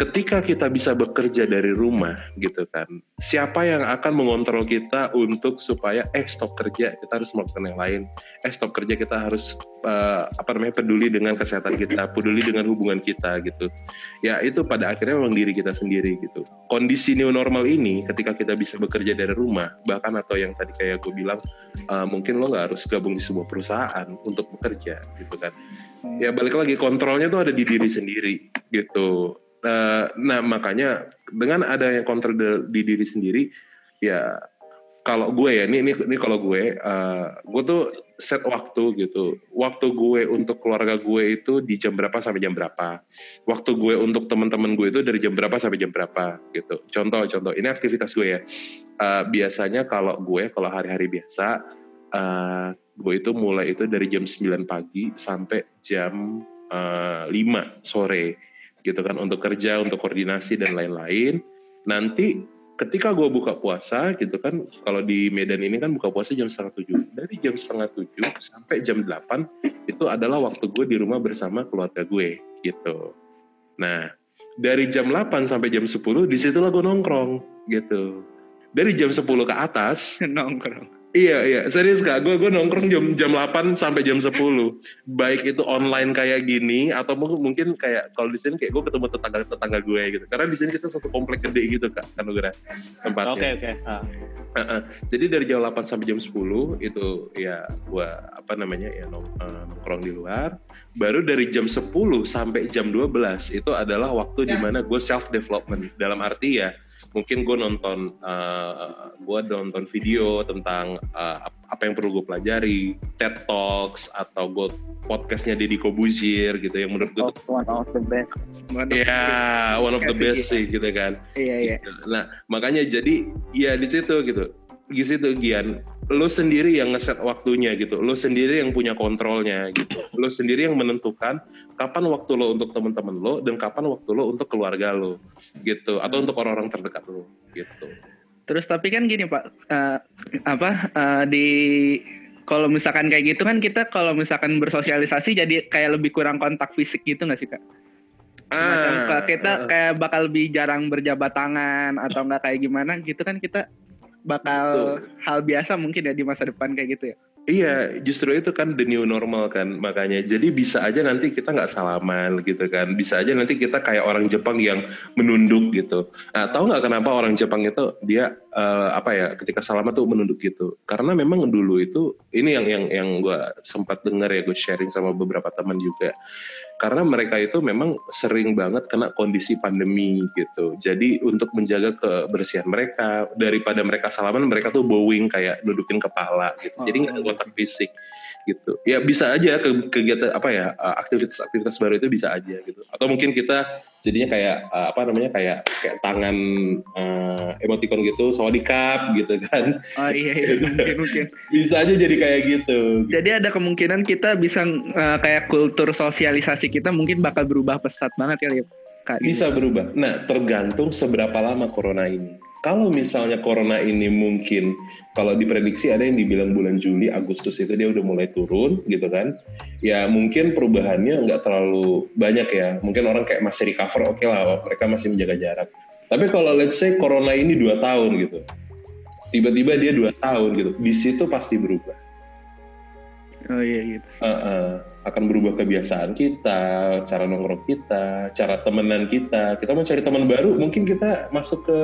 ketika kita bisa bekerja dari rumah gitu kan, siapa yang akan mengontrol kita untuk supaya eh stop kerja kita harus melakukan yang lain, eh stop kerja kita harus uh, apa namanya peduli dengan kesehatan kita, peduli dengan hubungan kita gitu. Ya itu pada akhirnya memang diri kita sendiri gitu. Kondisi new normal ini ketika kita bisa bekerja dari rumah, bahkan atau yang tadi kayak gue bilang, uh, mungkin lo nggak harus gabung di sebuah perusahaan untuk bekerja gitu kan. Ya balik lagi kontrolnya tuh ada di diri sendiri gitu Uh, nah makanya dengan ada yang kontrol di, diri sendiri, ya kalau gue ya, ini ini, ini kalau gue, uh, gue tuh set waktu gitu. Waktu gue untuk keluarga gue itu di jam berapa sampai jam berapa. Waktu gue untuk teman-teman gue itu dari jam berapa sampai jam berapa gitu. Contoh, contoh. Ini aktivitas gue ya. Uh, biasanya kalau gue, kalau hari-hari biasa, uh, gue itu mulai itu dari jam 9 pagi sampai jam uh, 5 sore gitu kan untuk kerja, untuk koordinasi dan lain-lain. Nanti ketika gue buka puasa gitu kan, kalau di Medan ini kan buka puasa jam setengah tujuh. Dari jam setengah tujuh sampai jam delapan itu adalah waktu gue di rumah bersama keluarga gue gitu. Nah dari jam 8 sampai jam 10 di situlah gue nongkrong gitu. Dari jam 10 ke atas nongkrong Iya iya serius kak gue gue nongkrong jam jam 8 sampai jam 10 baik itu online kayak gini atau mungkin kayak kalau di sini kayak gue ketemu tetangga tetangga gue gitu karena di sini kita satu komplek gede gitu kak kan udah tempatnya. Oke okay, oke. Okay. Uh. Uh, uh. Jadi dari jam 8 sampai jam 10 itu ya gue apa namanya ya nong, uh, nongkrong di luar. Baru dari jam 10 sampai jam 12 itu adalah waktu ya. di mana gue self development dalam arti ya mungkin gue nonton uh, gue nonton video tentang uh, apa yang perlu gue pelajari TED Talks atau gue podcastnya Deddy Kobuzir gitu yang menurut gue oh, one of the best. Ya yeah, one of the best sih gitu kan. Iya iya. Gitu. nah makanya jadi ya di situ gitu di situ Gian. Lo sendiri yang ngeset waktunya gitu. Lo sendiri yang punya kontrolnya gitu. Lo sendiri yang menentukan kapan waktu lo untuk teman-teman lo dan kapan waktu lo untuk keluarga lo gitu atau untuk orang-orang terdekat lo gitu. Terus tapi kan gini pak uh, apa uh, di kalau misalkan kayak gitu kan kita kalau misalkan bersosialisasi jadi kayak lebih kurang kontak fisik gitu nggak sih kak? Semacam Ah, kita kayak bakal lebih jarang berjabat tangan atau enggak kayak gimana gitu kan kita bakal hal biasa mungkin ya di masa depan kayak gitu ya. Iya, justru itu kan the new normal kan makanya. Jadi bisa aja nanti kita nggak salaman gitu kan. Bisa aja nanti kita kayak orang Jepang yang menunduk gitu. Nah, tahu nggak kenapa orang Jepang itu dia eh, apa ya ketika salaman tuh menunduk gitu? Karena memang dulu itu ini yang yang yang gue sempat dengar ya gue sharing sama beberapa teman juga. Karena mereka itu memang sering banget kena kondisi pandemi gitu. Jadi untuk menjaga kebersihan mereka daripada mereka salaman mereka tuh bowing kayak nudukin kepala gitu. Jadi nggak kontak fisik gitu. Ya bisa aja ke kegiatan apa ya uh, aktivitas-aktivitas baru itu bisa aja gitu. Atau mungkin kita jadinya kayak uh, apa namanya kayak kayak tangan uh, emoticon gitu, sawadikap gitu kan. Oh iya, iya mungkin mungkin. Bisa aja jadi kayak gitu. Jadi ada kemungkinan kita bisa eh, kayak kultur sosialisasi kita mungkin bakal berubah pesat banget kali ya. Kak. Bisa berubah. Nah, tergantung seberapa lama corona ini. Kalau misalnya corona ini mungkin kalau diprediksi ada yang dibilang bulan Juli, Agustus itu dia udah mulai turun gitu kan. Ya mungkin perubahannya nggak terlalu banyak ya. Mungkin orang kayak masih recover oke lah, mereka masih menjaga jarak. Tapi kalau let's say corona ini dua tahun gitu, tiba-tiba dia dua tahun gitu, di situ pasti berubah. Oh iya gitu. Uh, uh, akan berubah kebiasaan kita, cara nongkrong kita, cara temenan kita. Kita mau cari teman baru, mungkin kita masuk ke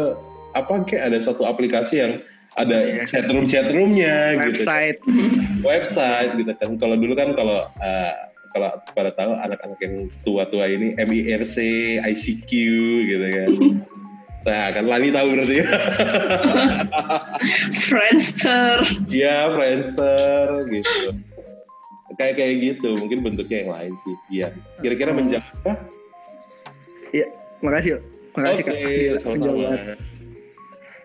apa kayak ada satu aplikasi yang ada Iya. chat room chat roomnya gitu, Website. website gitu kan. Kalau dulu kan kalau uh, kalau pada tahu anak-anak yang tua-tua ini MIRC, ICQ gitu kan. Nah kan Lani tahu berarti ya. Friendster. Iya, Friendster gitu. Kayak kayak gitu, mungkin bentuknya yang lain sih. Iya. Kira-kira menjawab apa? Makasih. Makasih Oke, Kak. Gila, sama-sama.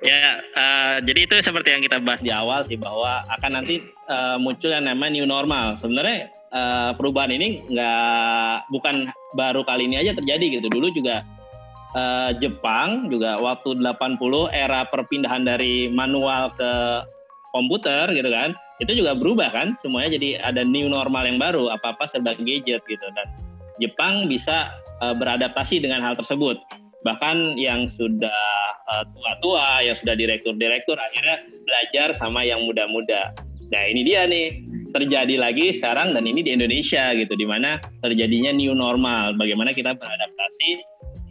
Ya, eh, jadi itu seperti yang kita bahas di awal sih bahwa akan nanti eh, muncul yang namanya new normal. Sebenarnya eh, perubahan ini nggak bukan baru kali ini aja terjadi gitu. Dulu juga eh, Jepang juga waktu 80 era perpindahan dari manual ke komputer gitu kan, itu juga berubah kan. Semuanya jadi ada new normal yang baru, apa-apa serba gadget gitu dan Jepang bisa eh, beradaptasi dengan hal tersebut bahkan yang sudah uh, tua-tua, yang sudah direktur-direktur akhirnya belajar sama yang muda-muda. Nah ini dia nih terjadi lagi sekarang dan ini di Indonesia gitu, di mana terjadinya new normal. Bagaimana kita beradaptasi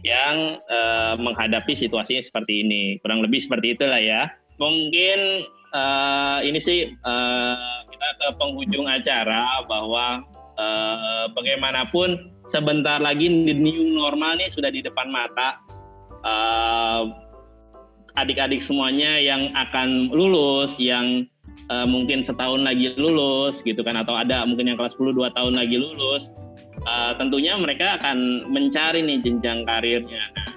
yang uh, menghadapi situasinya seperti ini, kurang lebih seperti itulah ya. Mungkin uh, ini sih uh, kita ke penghujung acara bahwa uh, bagaimanapun sebentar lagi the new normal nih sudah di depan mata. Uh, adik-adik semuanya yang akan lulus, yang uh, mungkin setahun lagi lulus gitu kan, atau ada mungkin yang kelas 10 dua tahun lagi lulus, uh, tentunya mereka akan mencari nih jenjang karirnya. Nah,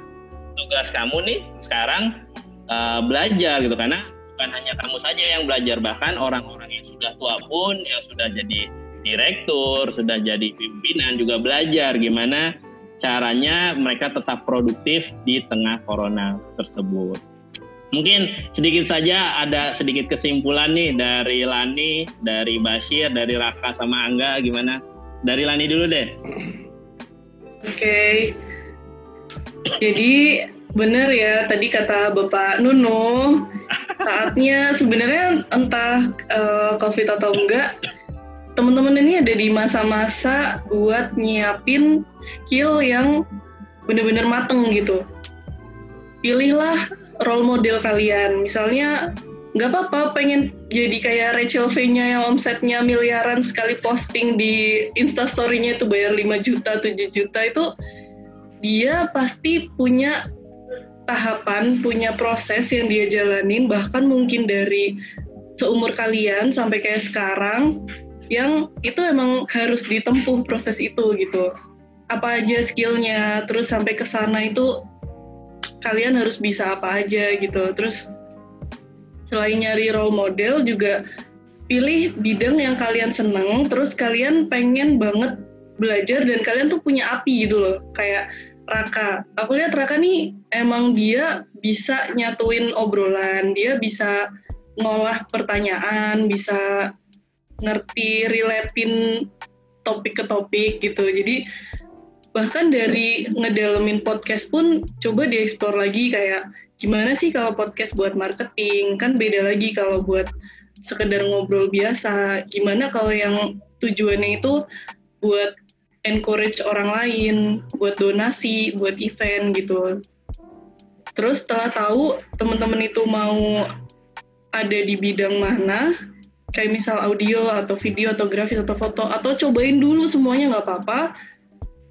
tugas kamu nih sekarang uh, belajar gitu karena bukan hanya kamu saja yang belajar, bahkan orang-orang yang sudah tua pun yang sudah jadi direktur, sudah jadi pimpinan juga belajar gimana caranya mereka tetap produktif di tengah corona tersebut. Mungkin sedikit saja ada sedikit kesimpulan nih dari Lani, dari Bashir, dari Raka sama Angga gimana? Dari Lani dulu deh. Oke. Jadi benar ya tadi kata Bapak Nuno, saatnya sebenarnya entah eh, COVID atau enggak, teman-teman ini ada di masa-masa buat nyiapin skill yang benar-benar mateng gitu. Pilihlah role model kalian. Misalnya nggak apa-apa pengen jadi kayak Rachel V-nya yang omsetnya miliaran sekali posting di instastory-nya itu bayar 5 juta, 7 juta itu dia pasti punya tahapan, punya proses yang dia jalanin bahkan mungkin dari seumur kalian sampai kayak sekarang yang itu emang harus ditempuh proses itu gitu. Apa aja skillnya, terus sampai ke sana itu kalian harus bisa apa aja gitu. Terus selain nyari role model juga pilih bidang yang kalian seneng, terus kalian pengen banget belajar dan kalian tuh punya api gitu loh. Kayak Raka, aku lihat Raka nih emang dia bisa nyatuin obrolan, dia bisa ngolah pertanyaan, bisa ngerti relatein topik ke topik gitu. Jadi bahkan dari ngedalemin podcast pun coba dieksplor lagi kayak gimana sih kalau podcast buat marketing? Kan beda lagi kalau buat sekedar ngobrol biasa. Gimana kalau yang tujuannya itu buat encourage orang lain buat donasi buat event gitu. Terus setelah tahu teman-teman itu mau ada di bidang mana kayak misal audio atau video atau grafis atau foto atau cobain dulu semuanya nggak apa-apa.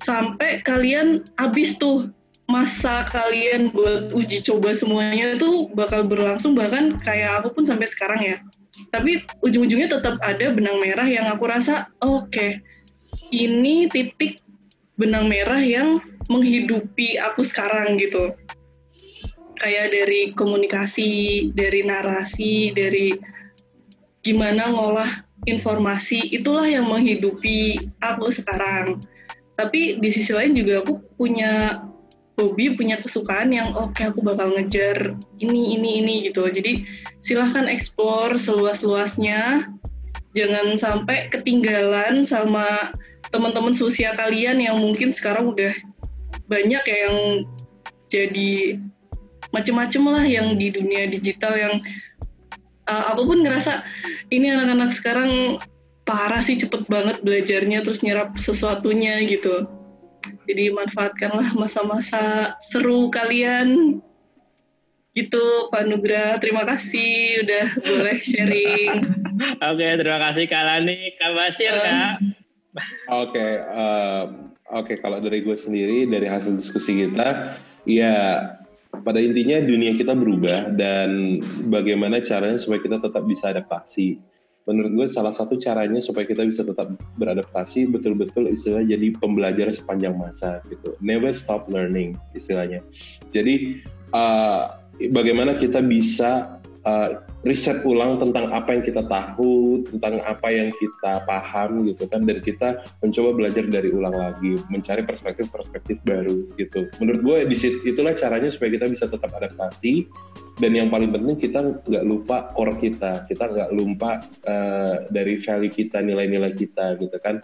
Sampai kalian habis tuh masa kalian buat uji coba semuanya itu bakal berlangsung bahkan kayak aku pun sampai sekarang ya. Tapi ujung-ujungnya tetap ada benang merah yang aku rasa oke okay, ini titik benang merah yang menghidupi aku sekarang gitu. Kayak dari komunikasi dari narasi dari gimana ngolah informasi itulah yang menghidupi aku sekarang. Tapi di sisi lain juga aku punya hobi punya kesukaan yang oke okay, aku bakal ngejar ini ini ini gitu. Jadi silahkan explore seluas-luasnya. Jangan sampai ketinggalan sama teman-teman seusia kalian yang mungkin sekarang udah banyak ya yang jadi macem-macem lah yang di dunia digital yang uh, aku pun ngerasa ini anak-anak sekarang parah sih cepet banget belajarnya terus nyerap sesuatunya gitu. Jadi manfaatkanlah masa-masa seru kalian. Gitu Pak Nugra. Terima kasih udah boleh sharing. Oke terima kasih Kak Lani. Kak Basir uh, Kak oke uh, oke kalau dari gue sendiri dari hasil diskusi kita ya pada intinya dunia kita berubah dan bagaimana caranya supaya kita tetap bisa adaptasi. Menurut gue salah satu caranya supaya kita bisa tetap beradaptasi betul-betul istilahnya jadi pembelajar sepanjang masa gitu. Never stop learning istilahnya. Jadi uh, bagaimana kita bisa uh, riset ulang tentang apa yang kita tahu, tentang apa yang kita paham gitu kan, dan kita mencoba belajar dari ulang lagi, mencari perspektif-perspektif baru gitu. Menurut gue di situ itulah caranya supaya kita bisa tetap adaptasi dan yang paling penting kita nggak lupa core kita, kita nggak lupa uh, dari value kita, nilai-nilai kita gitu kan.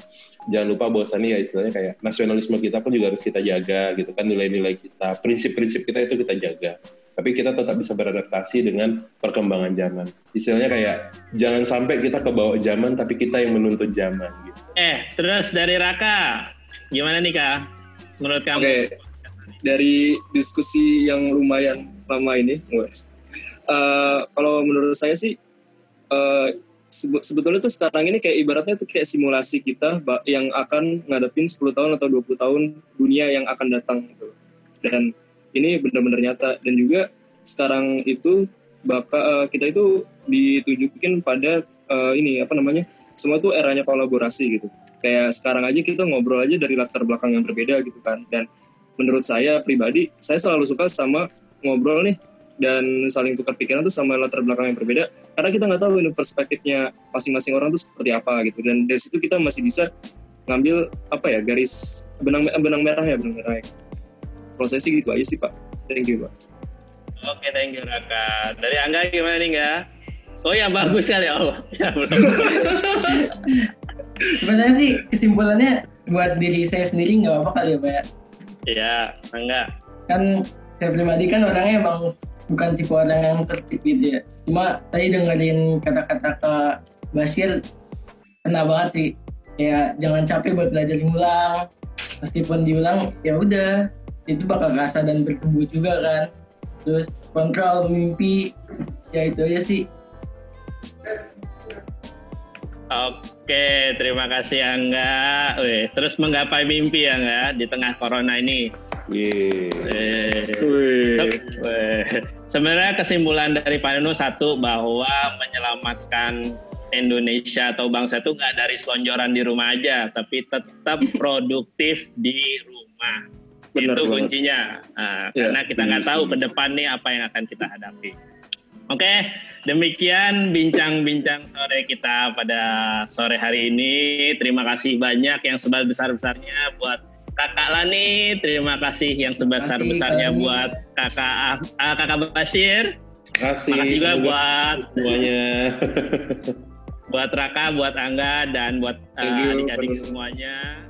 Jangan lupa bahwasannya ya istilahnya kayak nasionalisme kita pun juga harus kita jaga gitu kan, nilai-nilai kita, prinsip-prinsip kita itu kita jaga tapi kita tetap bisa beradaptasi dengan perkembangan zaman. Istilahnya kayak jangan sampai kita ke bawah zaman, tapi kita yang menuntut zaman. Gitu. Eh, terus dari Raka, gimana nih kak? Menurut kamu? Oke, dari diskusi yang lumayan lama ini, uh, kalau menurut saya sih uh, sebetulnya tuh sekarang ini kayak ibaratnya tuh kayak simulasi kita yang akan ngadepin 10 tahun atau 20 tahun dunia yang akan datang gitu. Dan ini benar-benar nyata. Dan juga sekarang itu bakal uh, kita itu ditunjukin pada uh, ini apa namanya semua tuh eranya kolaborasi gitu. Kayak sekarang aja kita ngobrol aja dari latar belakang yang berbeda gitu kan. Dan menurut saya pribadi saya selalu suka sama ngobrol nih dan saling tukar pikiran tuh sama latar belakang yang berbeda karena kita nggak tahu ini perspektifnya masing-masing orang tuh seperti apa gitu dan dari situ kita masih bisa ngambil apa ya garis benang benang merah ya benang merah ya prosesi gitu aja sih Pak. Thank you Pak. Oke, okay, thank you Raka. Dari Angga gimana nih enggak? Oh ya bagus kali ya Allah. Ya, Sebenarnya sih kesimpulannya buat diri saya sendiri nggak apa-apa kali ya Pak ya. Iya, enggak. Kan saya pribadi kan orangnya emang bukan tipe orang yang tertib gitu ya. Cuma tadi dengerin kata-kata ke Basir, kena banget sih. Ya jangan capek buat belajar ulang. Meskipun diulang, ya udah itu bakal rasa dan bertumbuh juga kan terus kontrol mimpi ya itu aja sih Oke, terima kasih Angga. Wih, terus menggapai mimpi ya nggak di tengah corona ini. Yeah. Sebenarnya kesimpulan dari Pak Nunu satu bahwa menyelamatkan Indonesia atau bangsa itu nggak dari selonjoran di rumah aja, tapi tetap produktif di rumah. Benar itu kuncinya nah, ya. karena kita nggak tahu ke depan nih apa yang akan kita hadapi oke demikian bincang-bincang sore kita pada sore hari ini terima kasih banyak yang sebesar besarnya buat kakak Lani terima kasih yang sebesar besarnya buat kakak uh, kakak Basir Terima kasih. Makasih juga buat semuanya. buat Raka, buat Angga, dan buat uh, adik-adik semuanya.